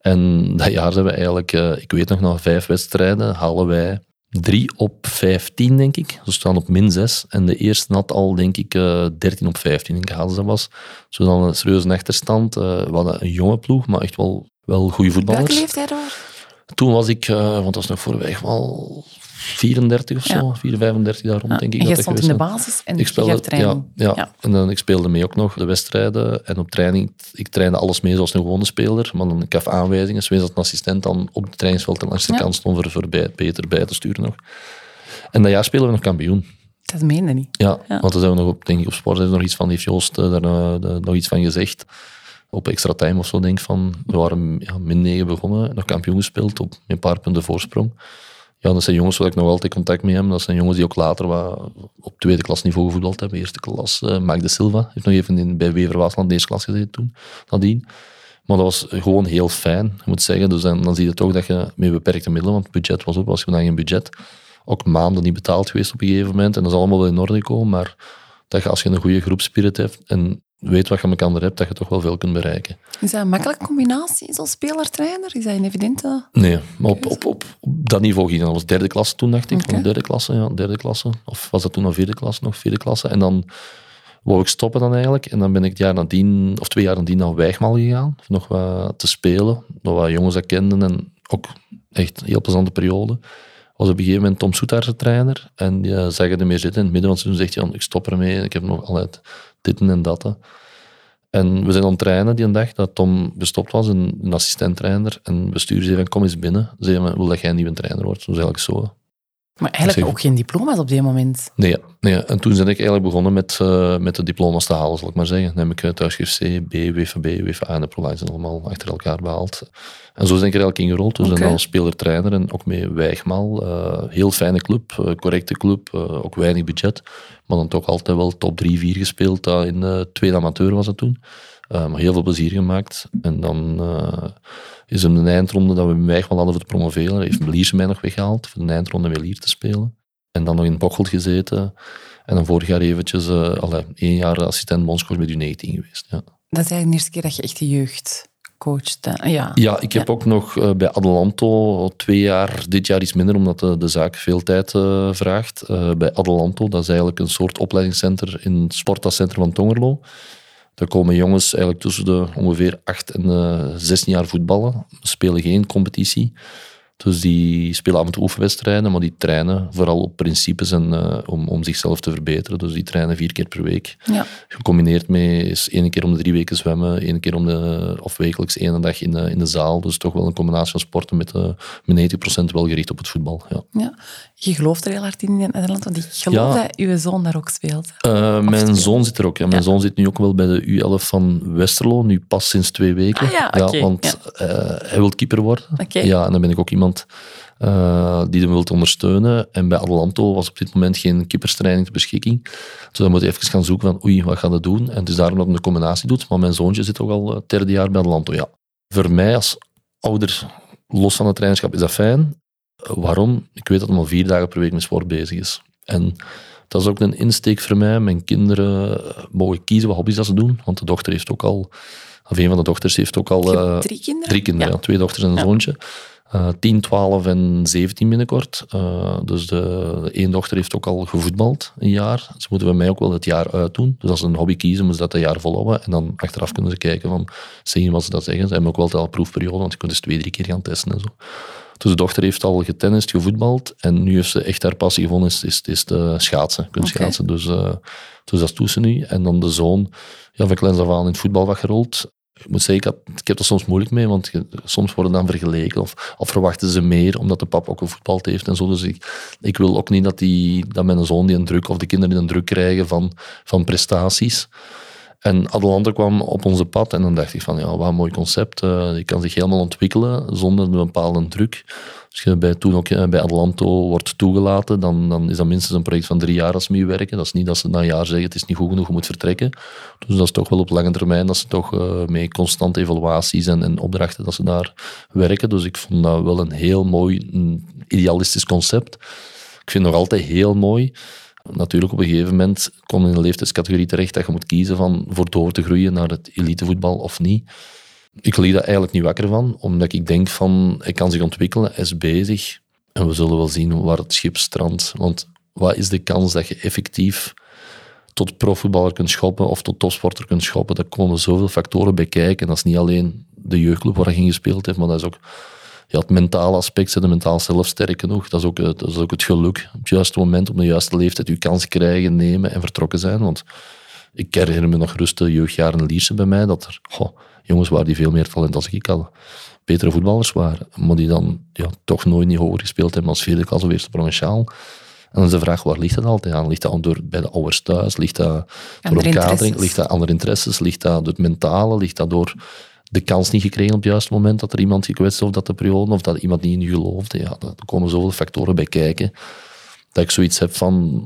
En dat jaar zijn we eigenlijk, uh, ik weet nog, na vijf wedstrijden halen wij 3 op 15, denk ik. Ze staan op min 6. En de eerste had al, denk ik, uh, eh, 13 op 15 in gehaald. dat was. Zo dan een serieuze achterstand. Uh, we hadden een jonge ploeg, maar echt wel, wel goede voetballers. Welke leeftijd hoor? Toen was ik, uh, want dat was nog voorweg wel 34 of zo, 4, 35 daar rond, denk ik. En je stond in de basis en ik speelde, training. Ja, en dan, ik speelde mee ook nog de wedstrijden. En op training, ik trainde alles mee zoals een gewone speler, maar dan, ik gaf aanwijzingen. Zoals dat een assistent dan op het trainingsveld langs de kant stond voor, voor bij, beter bij te sturen nog. En dat jaar spelen we nog kampioen. Dat meende niet. Ja, want dan zijn we nog op, denk ik, op sport nog iets van, heeft Joost uh, daar uh, nog iets van gezegd. Op extra time of zo, denk ik van, we waren ja, min 9 begonnen, nog kampioen gespeeld op een paar punten voorsprong ja, dat zijn jongens waar ik nog altijd contact mee heb. Dat zijn jongens die ook later wat op tweede klasniveau gevoetbald hebben. Eerste klas, uh, de Silva heeft nog even in, bij Wever Waasland deze klas gezeten toen, nadien. Maar dat was gewoon heel fijn, ik moet zeggen. Dus dan, zie je toch dat je met beperkte middelen, want het budget was op, was dan geen budget, ook maanden niet betaald geweest op een gegeven moment. En dat is allemaal wel in orde gekomen, maar dat je als je een goede groepspirit hebt en weet wat je met elkaar hebt, dat je toch wel veel kunt bereiken. Is dat een makkelijke combinatie, zo'n speler-trainer? Is dat een evidente... Nee, maar op, op, op, op dat niveau ging dat. was derde klasse toen, dacht ik. Okay. Derde klasse, ja, derde klasse. Of was dat toen nog vierde klasse, nog vierde klasse. En dan wou ik stoppen dan eigenlijk. En dan ben ik het jaar nadien, of twee jaar nadien naar Wijgmal gegaan. Nog wat te spelen. Nog wat jongens dat kenden. En ook echt een heel plezante periode. Was op een gegeven moment Tom Soetaars trainer. En die zeggen er meer zitten in het midden. Want toen zegt hij, ik stop ermee. Ik heb nog altijd dit en dat. En we zijn aan het trainen die dag dat Tom gestopt was, een, assistent-trainer. En bestuur zei kom eens binnen. Zei, wil dat jij een nieuwe trainer wordt? Dat was eigenlijk zo. Maar eigenlijk ook geen diploma's op die moment? Nee, nee. en toen ben ik eigenlijk begonnen met, uh, met de diploma's te halen, zal ik maar zeggen. Dan heb ik thuisschrift C, B, WFB, WFA en de provides allemaal achter elkaar behaald. En zo ben ik er eigenlijk ingerold. Dus okay. als speler-trainer en ook mee Wijgmaal. Uh, heel fijne club, correcte club, ook weinig budget. Maar dan toch altijd wel top 3, 4 gespeeld. in de tweede amateur was dat toen. maar heel veel plezier gemaakt. En dan is in de eindronde dat we Wijgmaal hadden voor te promoveren. Heeft Lierse mij nog weggehaald voor de eindronde met Lier te spelen. En dan nog in Bocholt gezeten. En dan vorig jaar eventjes, uh, alle, één jaar assistent bondscoach met U19 geweest. Ja. Dat is eigenlijk de eerste keer dat je echt de jeugd gecoacht. Ja, ja ik heb ook nog uh, bij Adelanto twee jaar, dit jaar iets minder, omdat de, de zaak veel tijd uh, vraagt. Bij Adelanto, dat is eigenlijk een soort opleidingscenter in het sportcentrum van Tongerlo. Daar komen jongens eigenlijk tussen de ongeveer 8 en 16 jaar voetballen, spelen geen competitie. Dus die spelen af en toe oefenwedstrijden, maar die trainen vooral op principes en, uh, om, om zichzelf te verbeteren. Dus die trainen vier keer per week. Ja. Gecombineerd met is één keer om de drie weken zwemmen, één keer om de, of wekelijks één dag in de, in de zaal. Dus toch wel een combinatie van sporten met, uh, met 90% wel gericht op het voetbal. Ja. ja. Je gelooft er heel hard in in Nederland, want ik geloof dat uw zoon daar ook speelt. Uh, mijn zoon zit er ook. Ja. Mijn zoon zit nu ook wel bij de U11 van Westerlo, nu pas sinds twee weken. Ah, ja, okay. want hij wil keeper worden. Ja, en dan ben ik ook iemand uh, die hem wilt ondersteunen. En bij Adelanto was op dit moment geen kipperstraining ter beschikking. Dus dan moet je even gaan zoeken van oei, wat gaat dat doen? En het is daarom dat hij een combinatie doet. Maar mijn zoontje zit ook al het eh, derde jaar bij Adelanto. Ja. Voor mij als ouder, los van het trainerschap, is dat fijn. waarom? Ik weet dat hij al vier dagen per week met sport bezig is. En dat is ook een insteek voor mij. Mijn kinderen mogen kiezen wat hobby's dat ze doen. Want de dochter heeft ook al... Of een van de dochters heeft ook al... Uh, drie kinderen? Drie kinderen, ja. Twee dochters en een zoontje. Uh, 10, 12 en 17 binnenkort. Uh, dus de, de één dochter heeft ook al gevoetbald een jaar. Ze moeten bij mij ook wel het jaar uitdoen. Dus als ze een hobby kiezen, moeten ze dat een jaar volhouden. En dan achteraf kunnen ze kijken van, zien wat ze dat zeggen. Ze hebben ook wel al proefperiode, want je kunt dus twee, drie keer gaan testen en zo. Dus de dochter heeft al getennist, gevoetbald. En nu heeft ze echt haar passie gevonden, is, is, is de schaatsen. Kunstschaatsen. Okay. Dus, uh, dus dat doet ze nu. En dan de zoon, ja, van kleins af aan in het voetbal wat gerold ik moet zeggen, ik, heb er soms moeilijk mee, want soms worden dan vergeleken of, of, verwachten ze meer omdat de pap ook gevoetbald heeft en zo. Dus ik, ik wil ook niet dat, die, dat mijn zoon die een druk, of de kinderen die een druk krijgen van, van prestaties. En Adelante kwam op onze pad en dan dacht ik van, ja, wat een mooi concept. Uh, die kan zich helemaal ontwikkelen zonder een bepaalde druk. Als je bij, toen ook eh, bij Atlanto wordt toegelaten, dan, dan is dat minstens een project van drie jaar als ze mee werken. Dat is niet dat ze na een jaar zeggen, het is niet goed genoeg, je moet vertrekken. Dus dat is toch wel op lange termijn dat ze toch uh, mee constante evaluaties en, en opdrachten, dat ze daar werken. Dus ik vond dat wel een heel mooi, een idealistisch concept. Ik vind het nog altijd heel mooi natuurlijk op een gegeven moment kom je in een leeftijdscategorie terecht dat je moet kiezen van voor door te groeien naar het elitevoetbal of niet. Ik liet daar eigenlijk niet wakker van, omdat ik denk van, hij kan zich ontwikkelen, hij is bezig en we zullen wel zien waar het schip strandt. Want wat is de kans dat je effectief tot profvoetballer kunt schoppen of tot topsporter kunt schoppen? Daar komen zoveel factoren bij kijken. En dat is niet alleen de jeugdclub waar je gespeeld heeft, maar dat is ook ja, het mentale aspect, de mentaal zelf sterk genoeg. Dat is, ook, dat is ook het geluk. Op het juiste moment, op de juiste leeftijd, je kans krijgen, nemen en vertrokken zijn. Want ik herinner me nog rustig jeugdjaren Lierse bij mij, dat er jongens waren die veel meer talent als ik had. Betere voetballers waren, maar die dan ja, toch nooit niet hoger gespeeld hebben als vierde klas of eerste provinciaal. En dan is de vraag, waar ligt dat altijd aan? Ligt dat door, bij de ouders thuis? Ligt dat door omkadering? Ligt dat andere interesses? Ligt dat door het mentale? Ligt dat door de kans niet gekregen op het juiste moment dat er iemand gekwetst of dat de periode of dat iemand niet in je geloofde? Ja, er komen zoveel factoren bij kijken dat ik zoiets heb van...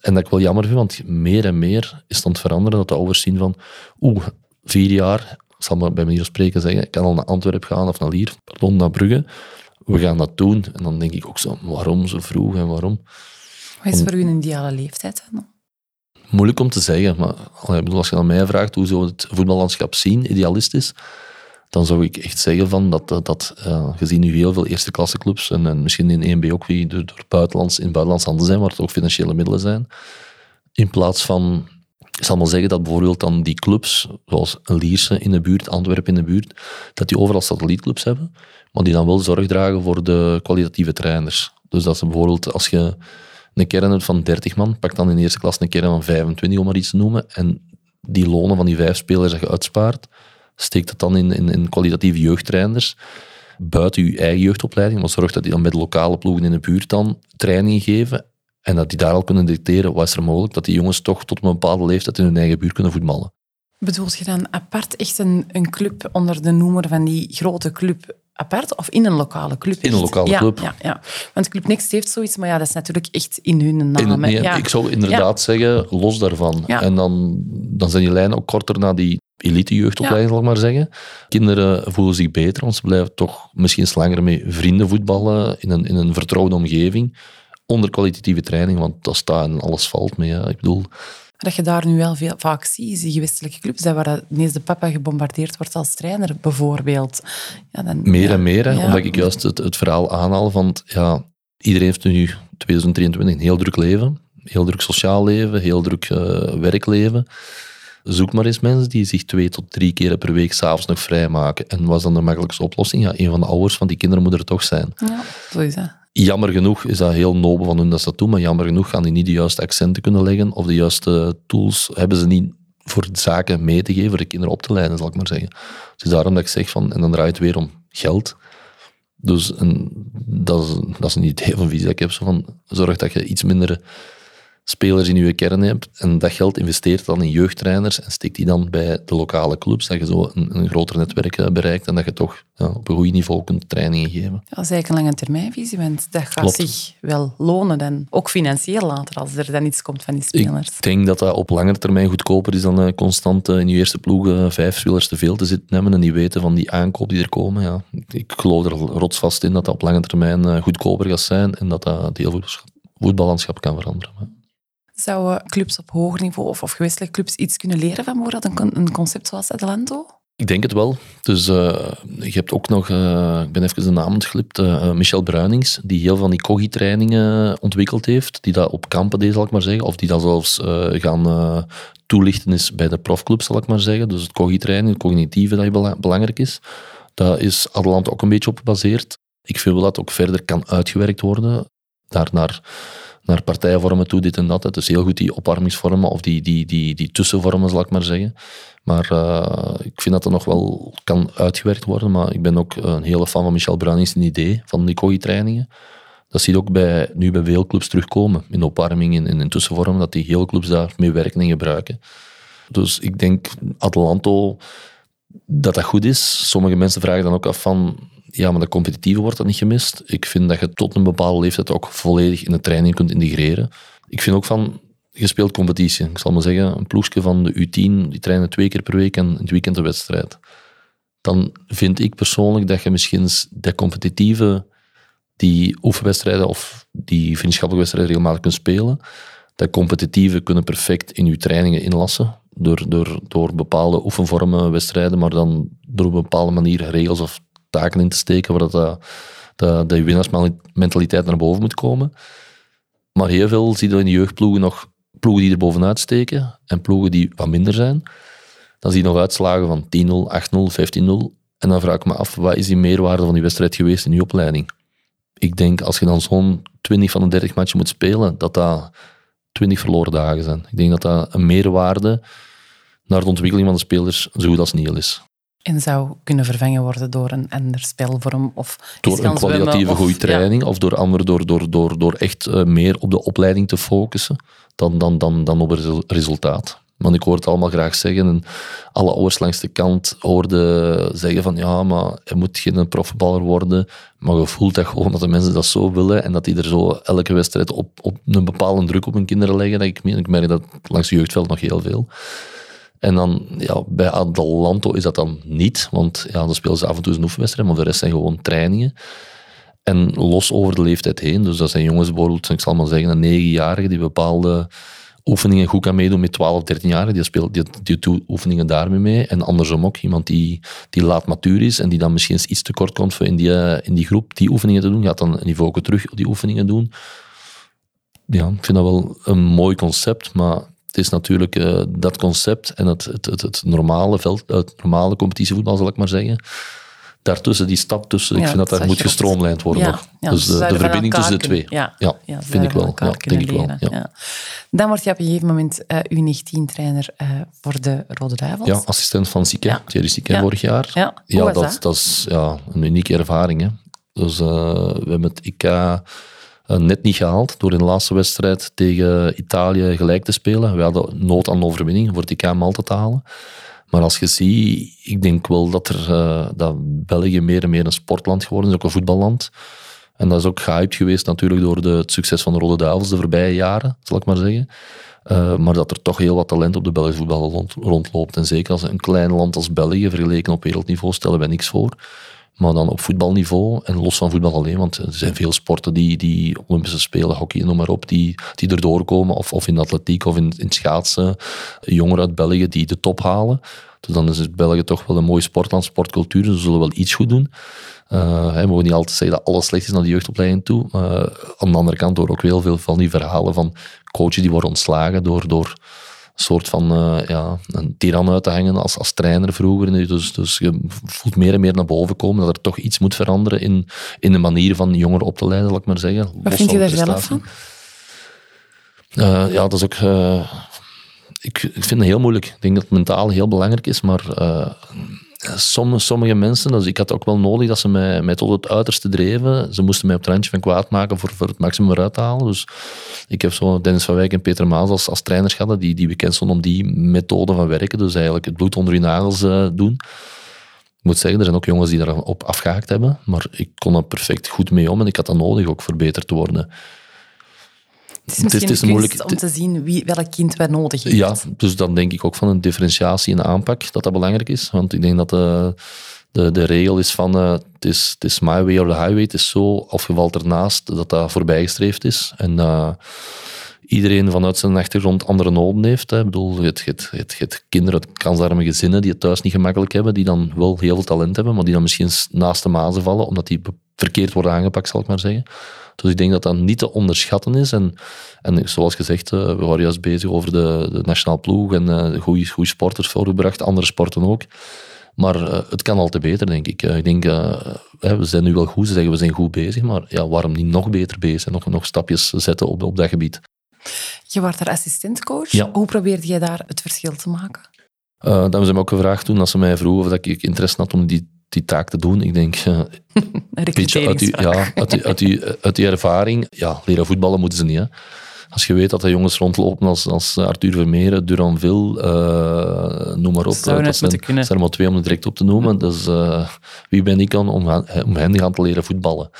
En dat ik wel jammer vind, want meer en meer is het aan het veranderen dat de ouders zien van oeh, vier jaar ik zal maar bij manier van spreken zeggen, ik kan al naar Antwerpen gaan of naar Lier, pardon, naar Brugge. We gaan dat doen. En dan denk ik ook zo, waarom zo vroeg en waarom? Wat is voor u een ideale leeftijd dan? Moeilijk om te zeggen, maar als je aan mij vraagt hoe zou het voetballandschap zien, idealistisch, dan zou ik echt zeggen van dat, dat, uh, gezien nu heel veel eerste klasse clubs en, en misschien in 1B ook wie door, buitenlands, in buitenlands handen zijn, waar het ook financiële middelen zijn, in plaats van ik zal maar zeggen dat bijvoorbeeld dan die clubs, zoals Lierse in de buurt, Antwerpen in de buurt, dat die overal satellietclubs hebben, maar die dan wel zorg dragen voor de kwalitatieve trainers. Dus dat ze bijvoorbeeld, als je een kern hebt van 30 man, pak dan in eerste klas een kern van 25, om maar iets te noemen, en die lonen van die vijf spelers dat je uitspaart, steekt het dan in, in, in kwalitatieve jeugdtrainers buiten je eigen jeugdopleiding, maar zorg dat die dan met lokale ploegen in de buurt dan trainingen geven en dat die daar al kunnen dicteren wat is er mogelijk, dat die jongens toch tot een bepaalde leeftijd in hun eigen buurt kunnen voetballen. Bedoel je dan apart echt een, een club onder de noemer van die grote club apart of in een lokale club? In een lokale ja, club. Ja, ja, want Club Next heeft zoiets, maar ja, dat is natuurlijk echt in hun naam. In, ja. Ik zou inderdaad zeggen, los daarvan. En dan, dan zijn die lijnen ook korter naar die elite-jeugdopleiding, zal ik maar zeggen. Kinderen voelen zich beter, want ze blijven toch misschien langer met vrienden voetballen in een, in een vertrouwde omgeving onder kwalitatieve training, want dat staat en alles valt mee. Ja. Ik bedoel, Dat je daar nu wel veel, vaak ziet, die gewestelijke clubs, dat waar ineens de papa gebombardeerd wordt als trainer, bijvoorbeeld. Ja, dan, meer en meer, hè, omdat ik juist het, het verhaal aanhaal van, ja, iedereen heeft nu 2023 een heel druk leven, heel druk sociaal leven, heel druk uh, werkleven. Zoek maar eens mensen die zich twee tot drie keer per week s'avonds nog vrijmaken. En was dan de makkelijkste oplossing? Ja, een van de ouders van die kinderen moet er toch zijn. Ja, zo is dat. Jammer genoeg is dat heel nobel van hun dat ze dat doen, maar jammer genoeg gaan die niet de juiste accenten kunnen leggen of de juiste tools hebben ze niet voor zaken mee te geven, voor de kinderen op te leiden, zal ik maar zeggen. Dus daarom dat ik zeg van, en dan draait het weer om geld. Dus en dat, is, dat is een idee van visie ik heb, zo van, zorg dat je iets minder spelers in je kern hebt en dat geld investeert dan in jeugdtrainers en steekt die dan bij de lokale clubs, dat je zo een, een groter netwerk eh, bereikt en dat je toch ja, op een goed niveau kunt trainingen geven. dat is eigenlijk een lange termijnvisie, want dat gaat zich wel lonen dan, ook financieel later, als er dan iets komt van die spelers. Ik denk dat dat op lange termijn goedkoper is dan uh, constant uh, in je eerste ploeg vijf spelers te veel te zitten hebben en die weten van die aankoop die er komen. Ja. Ik geloof er rotsvast in dat dat op lange termijn goedkoper gaat zijn en dat dat het heel voetballandschap kan veranderen. Zouden clubs op hoger niveau of, of gewestelijke clubs iets kunnen leren van bijvoorbeeld een, een concept zoals Adelanto? Ik denk het wel. Dus uh, je hebt ook nog, uh, ik ben even de naam ontglipt, uh, Michel Bruinings, die heel van die coggi-trainingen ontwikkeld heeft, die dat op kampen deed, zal ik maar zeggen, of die dat zelfs gaan toelichten is bij de profclubs, zal ik maar zeggen. Dus het coggi-training, het cognitieve dat belangrijk is. Daar is Adelanto ook een beetje op gebaseerd. Ik vind wel dat ook verder kan uitgewerkt worden, daar naar partijvormen toe, dit en dat. Het is heel goed die opwarmingsvormen of die, die, die, die tussenvormen, zal ik maar zeggen. Maar uh, ik vind dat er nog wel kan uitgewerkt worden. Maar ik ben ook een hele fan van Michel Bruinings idee van die kooi-trainingen. Dat zie je ook bij, nu bij veel clubs terugkomen. In opwarming en in, in tussenvormen, dat die hele clubs daarmee werken en gebruiken. Dus ik denk, Atlanto, dat dat goed is. Sommige mensen vragen dan ook af van, ja, maar de competitieve wordt dat niet gemist. Ik vind dat je tot een bepaalde leeftijd ook volledig in de training kunt integreren. Ik vind ook van, je speelt competitie. Ik zal maar zeggen, een ploegje van de U10, die trainen twee keer per week en in het weekend een wedstrijd. Dan vind ik persoonlijk dat je misschien de competitieve, die oefenwedstrijden of die vriendschappelijke wedstrijden regelmatig kunt spelen. Dat competitieve kunnen perfect in je trainingen inlassen. Door, door, door bepaalde oefenvormen, wedstrijden, maar dan door op een bepaalde manier regels of taken in te steken waar dat, dat, dat je winnaarsmentaliteit naar boven moet komen. Maar heel veel zie je in de jeugdploegen nog ploegen die er bovenuit steken en ploegen die wat minder zijn. Dan zie je nog uitslagen van 10-0, 8-0, 15-0. En dan vraag ik me af, wat is die meerwaarde van die wedstrijd geweest in die opleiding? Ik denk, als je dan zo'n 20 van de 30 matchen moet spelen, dat dat 20 verloren dagen zijn. Ik denk dat dat een meerwaarde naar de ontwikkeling van de spelers zo goed als nihil is en zou kunnen vervangen worden door een ander spelvorm? Of door een kwalitatieve goede training of door, ander, door, door, door, door echt uh, meer op de opleiding te focussen dan, dan, dan, dan op het resultaat. Want ik hoor het allemaal graag zeggen en alle ouders langs de kant hoorden zeggen van ja, maar je moet geen profvoetballer worden. Maar je voelt dat gewoon dat de mensen dat zo willen en dat die er zo elke wedstrijd op, op een bepaalde druk op hun kinderen leggen. Ik, ik merk dat langs de jeugdveld nog heel veel. En dan ja, bij Adelanto is dat dan niet, want ja, dan spelen ze af en toe een oefenwedstrijd, maar de rest zijn gewoon trainingen. En los over de leeftijd heen, dus dat zijn jongens bijvoorbeeld, ik zal maar zeggen, een negenjarige die bepaalde oefeningen goed kan meedoen met 12, 13-jarigen, die speelt die, die doet oefeningen daarmee mee. En andersom ook, iemand die, die laat matuur is en die dan misschien iets te kort komt voor in die, in die groep die oefeningen te doen, gaat dan een niveau terug die oefeningen doen. Ja, ik vind dat wel een mooi concept, maar het is natuurlijk uh, dat concept en het, het, het, het, normale veld, het normale competitievoetbal, zal ik maar zeggen. Daartussen, die stap tussen, ik vind dat daar moet gestroomlijnd worden. Ja, ja, dus de, de verbinding tussen de twee. Ja, ja, vind ik wel. Ja, denk ik wel ja. Dan word je op een gegeven moment uh, U19-trainer uh, voor de Rode Duivels. Ja, assistent van Sique, Thierry Sique vorig jaar. Ja, ja dat, dat? is ja, een unieke ervaring. Hè. Dus we hebben het IK eh, net niet gehaald door in de laatste wedstrijd tegen Italië gelijk te spelen. We hadden nood aan overwinning voor het IK Malta te halen. Maar als je ziet, ik denk wel dat, er, uh, dat België meer en meer een sportland geworden is, ook een voetballand. En dat is ook gehyped geweest natuurlijk door de, het succes van de Rode Duivels de voorbije jaren, zal ik maar zeggen. Uh, maar dat er toch heel wat talent op de Belgische voetbal rond, rondloopt. En zeker als een klein land als België, vergeleken op wereldniveau, stellen wij niks voor. Maar dan op voetbalniveau en los van voetbal alleen, want er zijn veel sporten die, die Olympische Spelen, hockey, noem maar op, die, die erdoor komen. Of, of in atletiek of in, in schaatsen. Jongeren uit België die de top halen. Dus dan is België toch wel een mooi sportland, sportcultuur. Ze zullen wel iets goed doen. Uh, we mogen niet altijd zeggen dat alles slecht is naar de jeugdopleiding toe. Uh, aan de andere kant door ook heel veel van die verhalen van coaches die worden ontslagen door, door soort van uh, ja, een tiran uit te hangen als, als trainer vroeger. Dus, dus je voelt meer en meer naar boven komen dat er toch iets moet veranderen in, in de manier van jongeren op te leiden, zal ik maar zeggen. Wat vind je daar zelf van? ja, dat is ook ik, ik vind het heel moeilijk. Ik denk dat mentaal heel belangrijk is, maar uh, sommige, sommige mensen, dus ik had ook wel nodig dat ze mij, mij tot het uiterste dreven. Ze moesten mij op het randje van kwaad maken voor, voor het maximum eruit te halen. Dus ik heb zo Dennis van Wijk en Peter Maas als, als trainers gehad, die, die bekend stonden om die methode van werken. Dus eigenlijk het bloed onder je nagels uh, doen. Ik moet zeggen, er zijn ook jongens die daarop afgehaakt hebben, maar ik kon er perfect goed mee om en ik had dat nodig ook voor beter te worden. Het is misschien het is, moeilijk om te zien wie, welk kind wij nodig heeft. Ja, dus dan denk ik ook van een differentiatie in de aanpak, dat dat belangrijk is. Want ik denk dat de, de, de regel is van uh, het, is, het is my way or the highway. Het is zo, of je valt ernaast, dat dat voorbijgestreefd is. En uh, iedereen vanuit zijn achtergrond andere noden heeft. Hè. Ik bedoel, het, het, het, kinderen uit kansarme gezinnen die het thuis niet gemakkelijk hebben, die dan wel heel veel talent hebben, maar die dan misschien naast de mazen vallen, omdat die verkeerd worden aangepakt, zal ik maar zeggen. Dus ik denk dat dat niet te onderschatten is. En, en zoals gezegd, uh, we waren juist bezig over de, de nationale ploeg en uh, goede sporters voorgebracht, andere sporten ook. Maar uh, het kan altijd beter, denk ik. ik denk, we zijn nu wel goed, ze zeggen we zijn goed bezig, maar ja, waarom niet nog beter bezig en nog, nog stapjes zetten op, op dat gebied? Je wordt er assistentcoach. Ja. Hoe probeerde je daar het verschil te maken? Uh, dan hebben ze me ook gevraagd toen dat ze mij vroegen of ik interesse had om die die taak te doen. Ik denk, *laughs* uh, beetje uit die, ja, uit, uit, die, uit die ervaring, ja, leren voetballen moeten ze niet. Hè. Als je weet dat er jongens rondlopen als, als Arthur Vermeeren, Duranville, uh, noem maar op. Zou dat zijn, kunnen. zijn er maar twee om het direct op te noemen. Dus uh, wie ben ik dan om, om hen gaan te leren voetballen?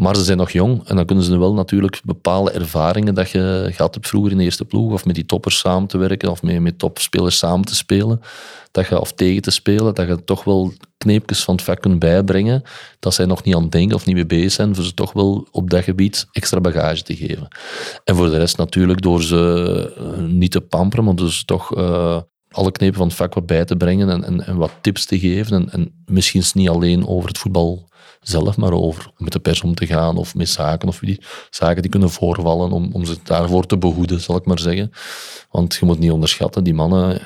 Maar ze zijn nog jong en dan kunnen ze wel natuurlijk bepaalde ervaringen dat je gehad hebt vroeger in de eerste ploeg, of met die toppers samen te werken, of met, met topspelers samen te spelen, dat je, of tegen te spelen, dat je toch wel kneepjes van het vak kunt bijbrengen, dat zij nog niet aan het denken of niet mee bezig zijn, voor ze toch wel op dat gebied extra bagage te geven. En voor de rest natuurlijk door ze eh, niet te pamperen, maar dus toch uh, alle knepen van het vak wat bij te brengen en, en, en wat tips te geven. En, en misschien niet alleen over het voetbal zelf, maar over met de pers om te gaan of met zaken of die zaken die kunnen voorvallen om, om ze daarvoor te behoeden, zal ik maar zeggen. Want je moet niet onderschatten, die mannen,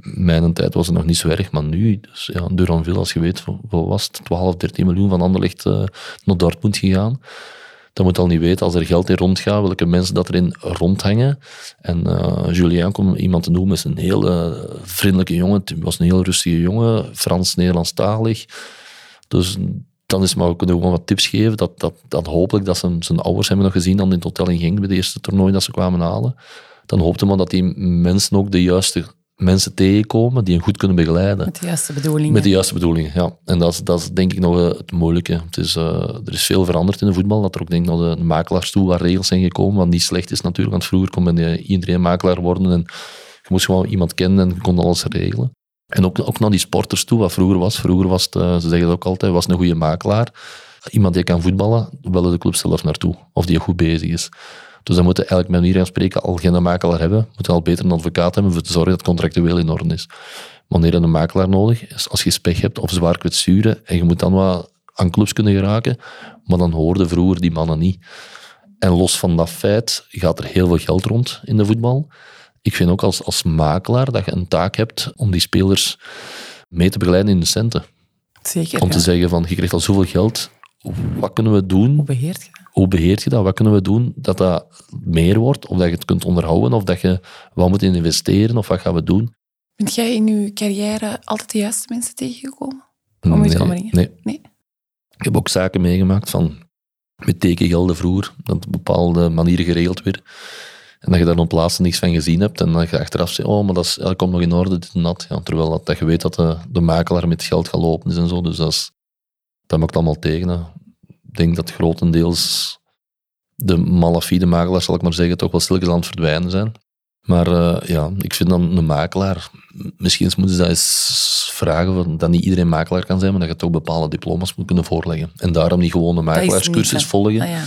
mijn tijd was het nog niet zo erg, maar nu, dus ja, Duranville, als je weet, wat was het, 12, 13 miljoen van Anderlecht uh, naar Dortmund gegaan. Dan moet al niet weten, als er geld in rondgaat, welke mensen dat erin rondhangen. En uh, Julien komt iemand te noemen, is een heel uh, vriendelijke jongen. Het was een heel rustige jongen, Frans-Nederlandstalig. Dus dan is maar ook gewoon wat tips geven. Dat, dat, dat hopelijk dat ze zijn ouders hebben nog gezien dan in het hotel in Genk bij de eerste toernooi dat ze kwamen halen. Dan hoopte man dat die mensen ook de juiste mensen tegenkomen die hen goed kunnen begeleiden. Met de juiste bedoelingen. Met de juiste bedoelingen, ja. En dat is, dat is denk ik nog eh, het moeilijke. Het is, uh, er is veel veranderd in de voetbal. Dat er ook denk ik naar de makelaars toe waar regels zijn gekomen, wat niet slecht is natuurlijk. Want vroeger kon men iedereen makelaar worden en je moest gewoon iemand kennen en je kon alles regelen. En ook, ook naar die sporters toe, wat vroeger was. Vroeger was het, eh, ze zeggen het ook altijd, was een goede makelaar. Iemand die kan voetballen, willen de club zelf naartoe. Of die goed bezig is. Dus dan moeten eigenlijk met manier van spreken al geen makelaar hebben. Moeten al beter een advocaat hebben voor te zorgen dat het contractueel in orde is. Wanneer een makelaar nodig is, als je spech hebt of zwaar kwetsuren en je moet dan wat aan clubs kunnen geraken, maar dan hoorden vroeger die mannen niet. En los van dat feit gaat er heel veel geld rond in de voetbal ik vind ook als, als makelaar dat je een taak hebt om die spelers mee te begeleiden in de centen. Zeker. Om te zeggen van, je krijgt al zoveel geld, wat kunnen we doen? Hoe beheert je dat? Hoe beheert je dat? Wat kunnen we doen dat dat meer wordt? Of dat je het kunt onderhouden? Of dat je wat moet investeren? Of wat gaan we doen? Bent jij in je carrière altijd de juiste mensen tegengekomen? Om nee, te nee. nee. Ik heb ook zaken meegemaakt van met tekengelden vroeger, dat op bepaalde manieren geregeld werd. En dat je daar op laatste niks van gezien hebt. En dat je achteraf zegt, oh, maar dat, is, dat komt nog in orde, dit en dat. Ja, terwijl dat, dat je weet dat de, de makelaar met geld gaat lopen is en zo. Dus dat, is, dat maakt allemaal tegen. Ik denk dat grotendeels de malafide makelaars, zal ik maar zeggen, toch wel stilletjes aan het verdwijnen zijn. Maar uh, ja, ik vind dan een makelaar, misschien moeten ze dat eens vragen dat niet iedereen makelaar kan zijn, maar dat je toch bepaalde diploma's moet kunnen voorleggen. En daarom niet gewoon een makelaarscursus volgen. Ah, ja.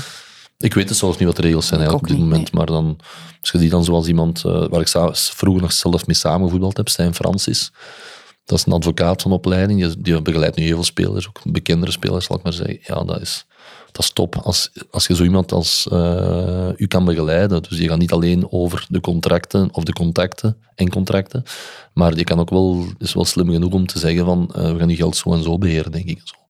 Ik weet het zelfs niet wat de regels zijn eigenlijk op dit moment, maar dan, als je die dan zoals iemand uh, waar ik vroeger nog zelf mee samengevoetbald heb, Stijn Francis, dat is een advocaat van opleiding, die, die begeleidt nu heel veel spelers, ook bekendere spelers, zal ik maar zeggen. Ja, dat is, dat is top. Als, als je zo iemand als uh, u kan begeleiden, dus je gaat niet alleen over de contracten of de contacten en contracten, maar je kan ook wel, is wel slim genoeg om te zeggen van, uh, we gaan je geld zo en zo beheren, denk ik. Zo.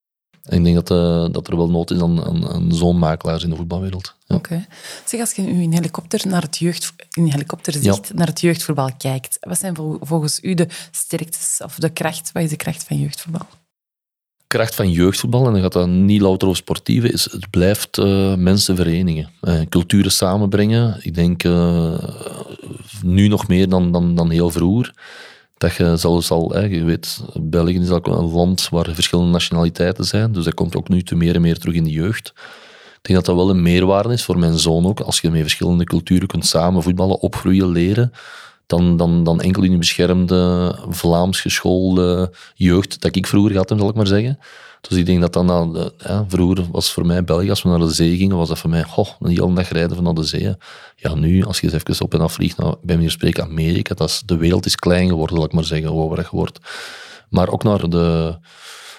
En ik denk dat, uh, dat er wel nood is aan, aan, aan zo'n makelaars in de voetbalwereld. Ja. Oké. Zeg, als je nu in helikopter naar het jeugd, in helikopterzicht ja. naar het jeugdvoetbal kijkt, wat zijn volgens u de sterktes of de kracht, wat is de kracht van jeugdvoetbal? kracht van jeugdvoetbal, en dan gaat dat niet louter over sportieve, is het blijft uh, mensen verenigen. Uh, culturen samenbrengen. Ik denk uh, nu nog meer dan, dan, dan heel vroeger. Dat je zelfs al, je weet, België is ook een land waar verschillende nationaliteiten zijn, dus dat komt ook nu te meer en meer terug in de jeugd. Ik denk dat dat wel een meerwaarde is voor mijn zoon ook, als je met verschillende culturen kunt samen voetballen, opgroeien, leren dan, dan, dan enkel in de beschermde Vlaams geschoolde jeugd dat ik vroeger had, zal ik maar zeggen. Dus ik denk dat dan, nou, vroeger was voor mij België, als we naar de zee gingen, was dat voor mij goh, een hele dag rijden van naar de zee. Ja, nu, als je eens even op en af vliegt naar, bij spreken, Amerika, dat is, de wereld is klein geworden, zal ik maar zeggen, over je wordt. Maar ook naar de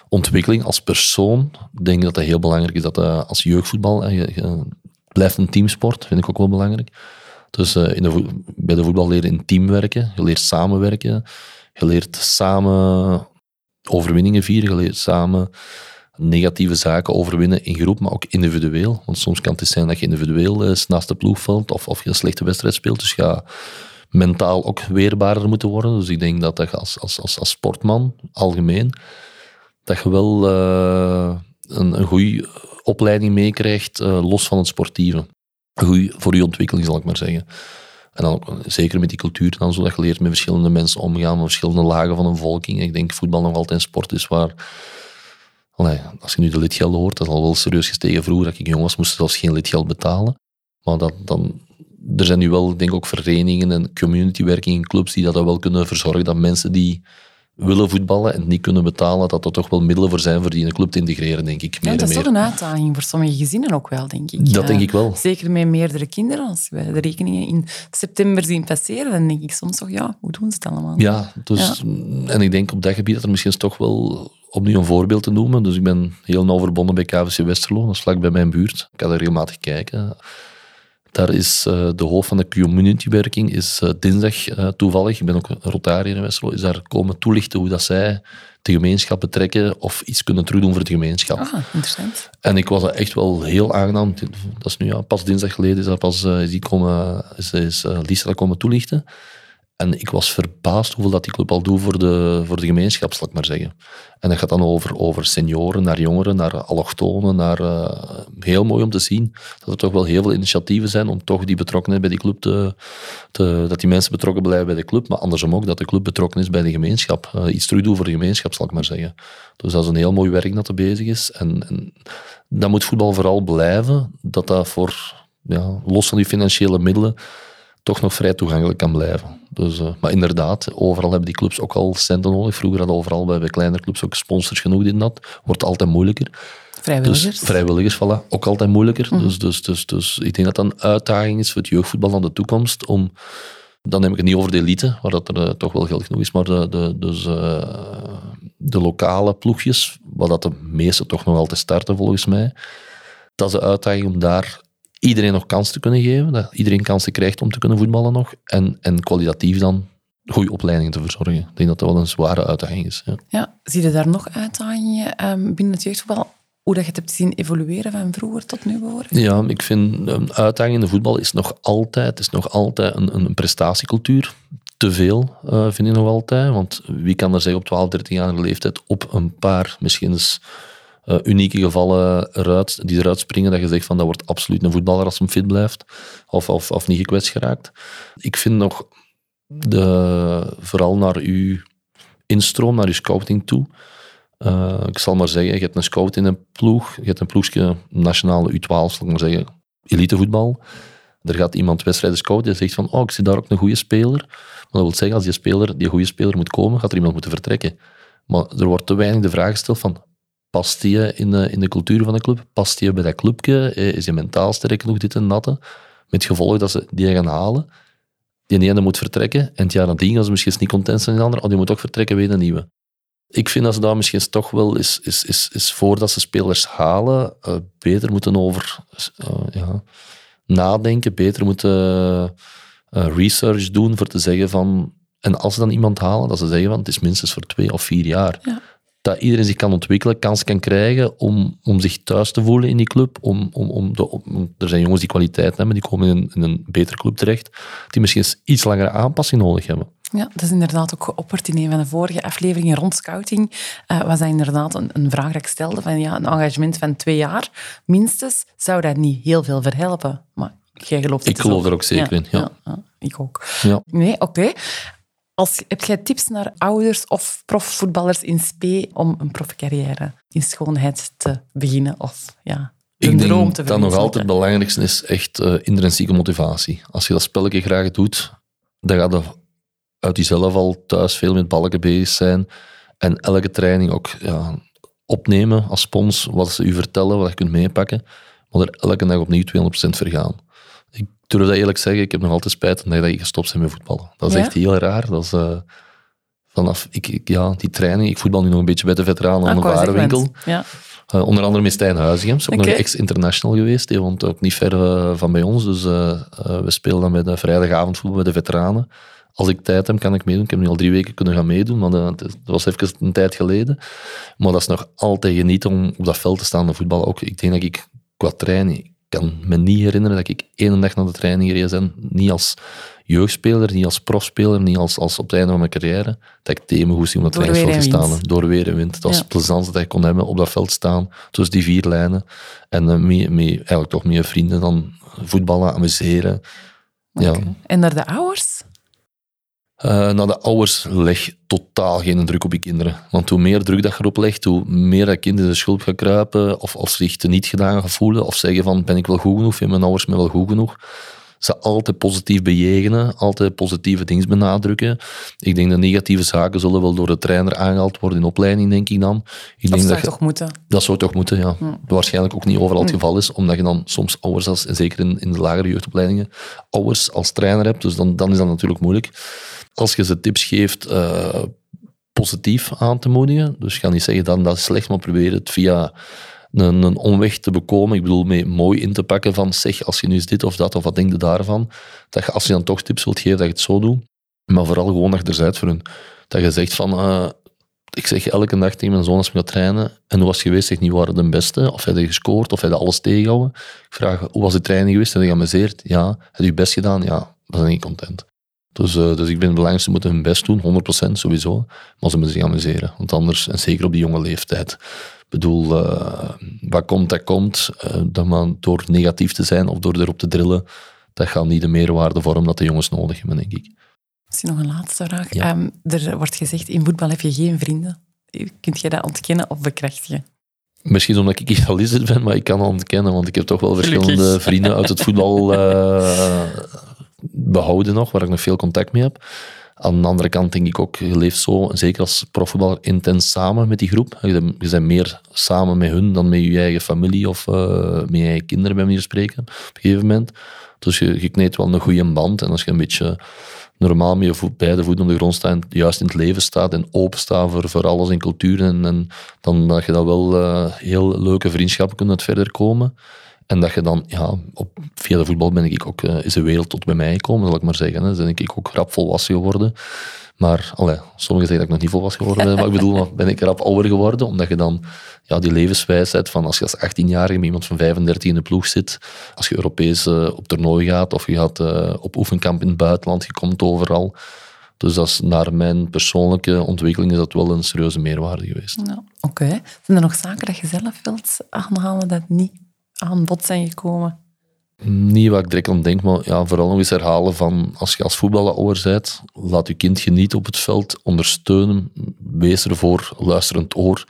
ontwikkeling als persoon, denk ik dat dat heel belangrijk is, dat dat als jeugdvoetbal, je, je, blijft een teamsport, vind ik ook wel belangrijk dus uh, in de bij de voetbal leren in team werken, je leert samenwerken, je leert samen overwinningen vieren, je leert samen negatieve zaken overwinnen in groep, maar ook individueel. Want soms kan het zijn dat je individueel uh, naast de ploeg valt of, of je een slechte wedstrijd speelt. Dus ga mentaal ook weerbaarder moeten worden. Dus ik denk dat, dat je als, als, als, als sportman, algemeen, dat je wel uh, een, een goede opleiding meekrijgt, uh, los van het sportieve goed voor je ontwikkeling, zal ik maar zeggen. En dan zeker met die cultuur, dan, zodat je leert met verschillende mensen omgaan, met verschillende lagen van een volking. Ik denk voetbal nog altijd een sport is waar... Als je nu de lidgeld hoort, dat is al wel serieus gestegen. Vroeger, dat ik jong was, moest zelfs geen lidgeld betalen. Maar dat, dan, er zijn nu wel, denk ik, ook verenigingen en communitywerking in clubs die dat wel kunnen verzorgen, dat mensen die willen voetballen en niet kunnen betalen, dat er toch wel middelen voor zijn voor die in de club te integreren, denk ik. Meer ja, dat is toch een uitdaging voor sommige gezinnen ook wel, denk ik. Dat denk ik wel. Zeker met meerdere kinderen. Als we de rekeningen in september zien passeren, dan denk ik soms toch, ja, hoe doen ze het allemaal? Ja, dus, en ik denk op dat gebied dat er misschien toch wel opnieuw een voorbeeld te noemen. Dus ik ben heel nauw verbonden bij KVC Westerlo, dat is vlak bij mijn buurt. Ik ga er regelmatig kijken. Daar is uh, de hoofd van de communitywerking is uh, dinsdag uh, toevallig, ik ben ook Rotariër in Westerlo, is daar komen toelichten hoe dat zij de gemeenschap betrekken of iets kunnen terugdoen voor de gemeenschap. Ah, interessant. En ik was echt wel heel aangenaam. Dat is nu ja, pas dinsdag geleden is dat pas is die komen, is, is Lisa dat komen toelichten. En ik was verbaasd hoeveel dat die club al doet voor de, voor de gemeenschap, zal ik maar zeggen. En dat gaat dan over, over senioren, naar jongeren, naar allochtonen, naar... Uh, heel mooi om te zien dat er toch wel heel veel initiatieven zijn om toch die betrokkenheid bij die club te... te dat die mensen betrokken blijven bij de club, maar andersom ook dat de club betrokken is bij de gemeenschap. Uh, iets terugdoen voor de gemeenschap, zal ik maar zeggen. Dus dat is een heel mooi werk dat er bezig is. En, en dat moet voetbal vooral blijven, dat dat voor... Ja, los van die financiële middelen toch nog vrij toegankelijk kan blijven. Dus, uh, maar inderdaad, overal hebben die clubs ook al centen nodig. Vroeger hadden overal bij, bij kleinere clubs ook sponsors genoeg in dat. Wordt altijd moeilijker. Vrijwilligers. Dus, vrijwilligers, voilà. Ook altijd moeilijker. Mm. Dus, dus, dus, dus ik denk dat dat een uitdaging is voor het jeugdvoetbal van de toekomst om... Dan heb ik het niet over de elite, waar dat er uh, toch wel geld genoeg is, maar de, de, dus, uh, de lokale ploegjes, waar dat de meeste toch nog altijd starten volgens mij. Dat is de uitdaging om daar iedereen nog kans te kunnen geven, dat iedereen kansen krijgt om te kunnen voetballen nog, en, en kwalitatief dan goede opleidingen te verzorgen. Ik denk dat dat wel een zware uitdaging is. Ja, ja zie je daar nog uitdagingen um, binnen het jeugdvoetbal? Hoe dat je het hebt zien evolueren van vroeger tot nu bijvoorbeeld? Ja, ik vind een uitdaging in de voetbal is nog altijd, is nog altijd een, een prestatiecultuur. Te veel, uh, vind ik nog altijd. Want wie kan er zeggen op 12, 13-jarige leeftijd op een paar, misschien eens uh, unieke gevallen die eruit springen, dat je zegt van dat wordt absoluut een voetballer als hem fit blijft of, of, of niet gekwetst geraakt. Ik vind nog, de, vooral naar uw instroom, naar uw scouting toe, uh, ik zal maar zeggen, je hebt een scout in een ploeg, je hebt een ploegje nationale U12, zal ik maar zeggen, elitevoetbal. Er gaat iemand wedstrijden scouten die zegt van, oh, ik zie daar ook een goede speler. Maar dat wil zeggen, als die speler, die goede speler moet komen, gaat er iemand moeten vertrekken. Maar er wordt te weinig de vraag gesteld van, past die in de, in de cultuur van de club? Past die bij dat clubje? Eh, is hij mentaal sterk genoeg, dit en dat? Met gevolg dat ze die gaan halen. Die ene moet vertrekken. En het jaar nadien, als ze misschien niet content zijn in de oh, die moet ook vertrekken, weer een nieuwe. Ik vind dat ze daar misschien toch wel is, is, is, is voordat ze spelers halen, uh, beter moeten over uh, ja, nadenken, beter moeten research doen voor te zeggen van... En als ze dan iemand halen, dat ze zeggen van het is minstens voor twee of vier jaar. Ja. Dat iedereen zich kan ontwikkelen, kans kan krijgen om, om zich thuis te voelen in die club. Om, om, om, de, om er zijn jongens die kwaliteit hebben, die komen in een, in een betere club terecht, die misschien iets langere aanpassing nodig hebben. Ja, dat is inderdaad ook geopperd in een van de vorige afleveringen rond scouting. Uh, was dat inderdaad een, een vraag dat ik stelde van ja, een engagement van twee jaar minstens, zou dat niet heel veel verhelpen? Maar jij gelooft Ik geloof er ook zeker in, ja. ja. ik ook. Ja. Nee, oké. Als, heb jij tips naar ouders of profvoetballers in SP om een profcarrière in schoonheid te beginnen? Of ja, ik denk dat nog altijd het belangrijkste is echt uh, intrinsieke motivatie. Als je dat spelletje graag doet, dan gaat dat uit jezelf al thuis veel met balken bezig zijn. En elke training ook ja, opnemen als spons, wat ze u vertellen, wat je kunt meepakken. Maar er elke dag opnieuw 200% vergaan. Ik durf dat eerlijk zeggen, ik heb nog altijd spijt dat ik gestopt ben met voetballen. Dat is echt heel raar. Dat is, uh, vanaf ik, ja, die training, ik voetbal nu nog een beetje bij de veteranen aan de warenwinkel. Ja. Uh, onder andere met Stijn Huizigem, is ook nog ex-international geweest. Die woont ook niet ver uh, van bij ons. Dus we spelen dan bij de vrijdagavondvoetbal bij de veteranen als ik tijd heb, kan ik meedoen. Ik heb nu al drie weken kunnen gaan meedoen, maar dat, was even een tijd geleden. Maar dat is nog altijd genieten om op dat veld te staan met voetbal. Ook, ik denk dat ik qua training, kan me niet herinneren dat ik één dag naar de training gereden ben. Niet als jeugdspeler, niet als profspeler, niet als, als op het einde van mijn carrière. Dat ik me goed om dat trainingsveld te staan. Door weer en wind. Dat was het plezantste dat ik kon hebben, op dat veld staan, tussen die vier lijnen. En uh, mee, mee, eigenlijk toch meer vrienden dan voetballen, amuseren. Ja. En naar de ouders? Uh, de ouders leg totaal geen druk op je kinderen. Want hoe meer druk dat je erop legt, hoe meer dat kinderen de schuld gaan kruipen, of, of zich te niet gedaan gaan voelen, of zeggen van, ben ik wel goed genoeg, vinden mijn ouders me wel goed genoeg. Ze altijd positief bejegenen, altijd positieve dingen benadrukken. Ik denk dat negatieve zaken zullen wel door de trainer aangehaald worden in opleiding, denk ik dan. Ik dat zou toch moeten? Dat zou toch moeten, ja. Hm. Waarschijnlijk ook niet overal het geval is, omdat je dan soms ouders, als, zeker in, in de lagere jeugdopleidingen, ouders als trainer hebt, dus dan, dan is dat natuurlijk moeilijk als je ze tips geeft, uh, positief aan te moedigen. Dus ga niet zeggen dat dat is slecht, maar probeer het via een, een, omweg te bekomen. Ik bedoel, mee mooi in te pakken van zeg, als je nu eens dit of dat, of wat denk je daarvan? Dat je, als je dan toch tips wilt geven, dat je het zo doet. Maar vooral gewoon achterzijds voor hun. Dat je zegt van, uh, ik zeg elke dag tegen mijn zoon als we gaan trainen, en hoe was het geweest? Zeg niet, waren de beste? Of heb je gescoord? Of heb je alles tegengehouden? Ik vraag, hoe was de training geweest? Heb je geamuseerd? Ja. Heb je je best gedaan? Ja. Dan ben ik content. Dus, uh, dus ik ben het belangrijkste, moeten hun best doen, 100% sowieso. Maar ze moeten zich amuseren. Want anders, en zeker op die jonge leeftijd. Ik bedoel, uh, wat komt, dat komt. Uh, dat man door negatief te zijn of door erop te drillen, dat gaat niet de meerwaarde vormen dat de jongens nodig hebben, denk ik. Misschien nog een laatste vraag. Um, er wordt gezegd, in voetbal heb je geen vrienden. Kunt je dat ontkennen of bekrachtigen? Misschien omdat ik idealist ben, maar ik kan het ontkennen, want ik heb toch wel verschillende vrienden uit het voetbal *laughs* behouden nog, waar ik nog veel contact mee heb. Aan de andere kant denk ik ook, je leeft zo, zeker als profvoetballer, intens samen met die groep. Je, bent meer samen met hun dan met je eigen familie of uh, met je eigen kinderen, bij manier spreken, op een gegeven moment. Dus je, je kneedt wel een goede band. En als je een beetje normaal met je beide voeten op de grond staat, juist in het leven staat en open staat voor, alles in cultuur, en, dan dat je dat wel uh, heel leuke vriendschappen kunt verder komen. En dat je dan, ja, op, via de voetbal ben ik ook, uh, is de wereld tot bij mij gekomen, zal ik maar zeggen. Hè. Dan ben ik ook rap volwassen geworden. Maar, allee, sommigen zeggen dat ik nog niet volwassen geworden ben, maar ik bedoel, ben ik rap ouder geworden, omdat je dan ja, die levenswijsheid van als je als 18-jarige met iemand van 35 in de ploeg zit, als je Europees uh, op toernooi gaat, of je gaat uh, op oefenkamp in het buitenland, je komt overal. Dus dat is, naar mijn persoonlijke ontwikkeling is dat wel een serieuze meerwaarde geweest. Ja, Oké. Zijn er nog zaken dat je zelf wilt aanhalen dat niet aan bod zijn gekomen? Niet wat ik direct aan denk, maar ja, vooral nog eens herhalen van als je als voetballer ouder bent, laat je kind genieten op het veld, ondersteunen, wees ervoor, luisterend oor.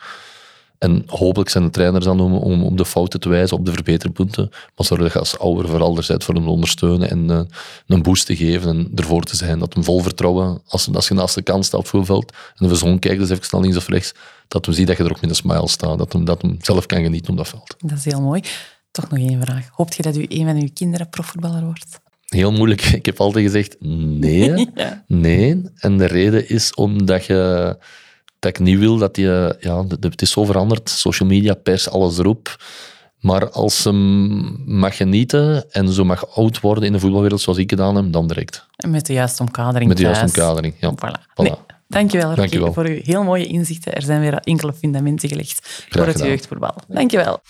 En hopelijk zijn de trainers dan om, om op de fouten te wijzen, op de verbeterpunten. Maar zorg dat je als ouder vooral er bent voor hem te ondersteunen en uh, een boost te geven en ervoor te zijn. Dat hem vol vertrouwen, als, als je naast de kant staat op voetbalveld en de zon kijkt, dus even snel links of rechts, dat hem ziet dat je er ook met een smile staat. Dat hem, dat hem zelf kan genieten op dat veld. Dat is heel mooi. Toch nog één vraag. Hoopt je dat u een van uw kinderen profvoetballer wordt? Heel moeilijk. *laughs* Ik heb altijd gezegd nee. *laughs* Nee. En de reden is omdat je dat ik niet wil dat je... Ja, het is zo veranderd. Social media, pers, alles erop. Maar als ze mag genieten en zo mag oud worden in de voetbalwereld zoals ik gedaan heb, dan direct. En met de juiste omkadering. Met de juiste omkadering, ja. Voilà. voilà. Nee, dankjewel, dankjewel voor uw heel mooie inzichten. Er zijn weer enkele fundamenten gelegd voor het jeugdvoetbal. Dankjewel.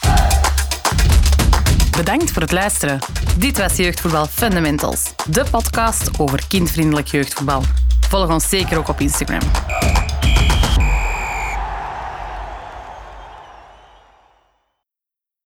Bedankt voor het luisteren. Dit was Jeugdvoetbal Fundamentals, de podcast over kindvriendelijk jeugdvoetbal. Volg ons zeker ook op Instagram.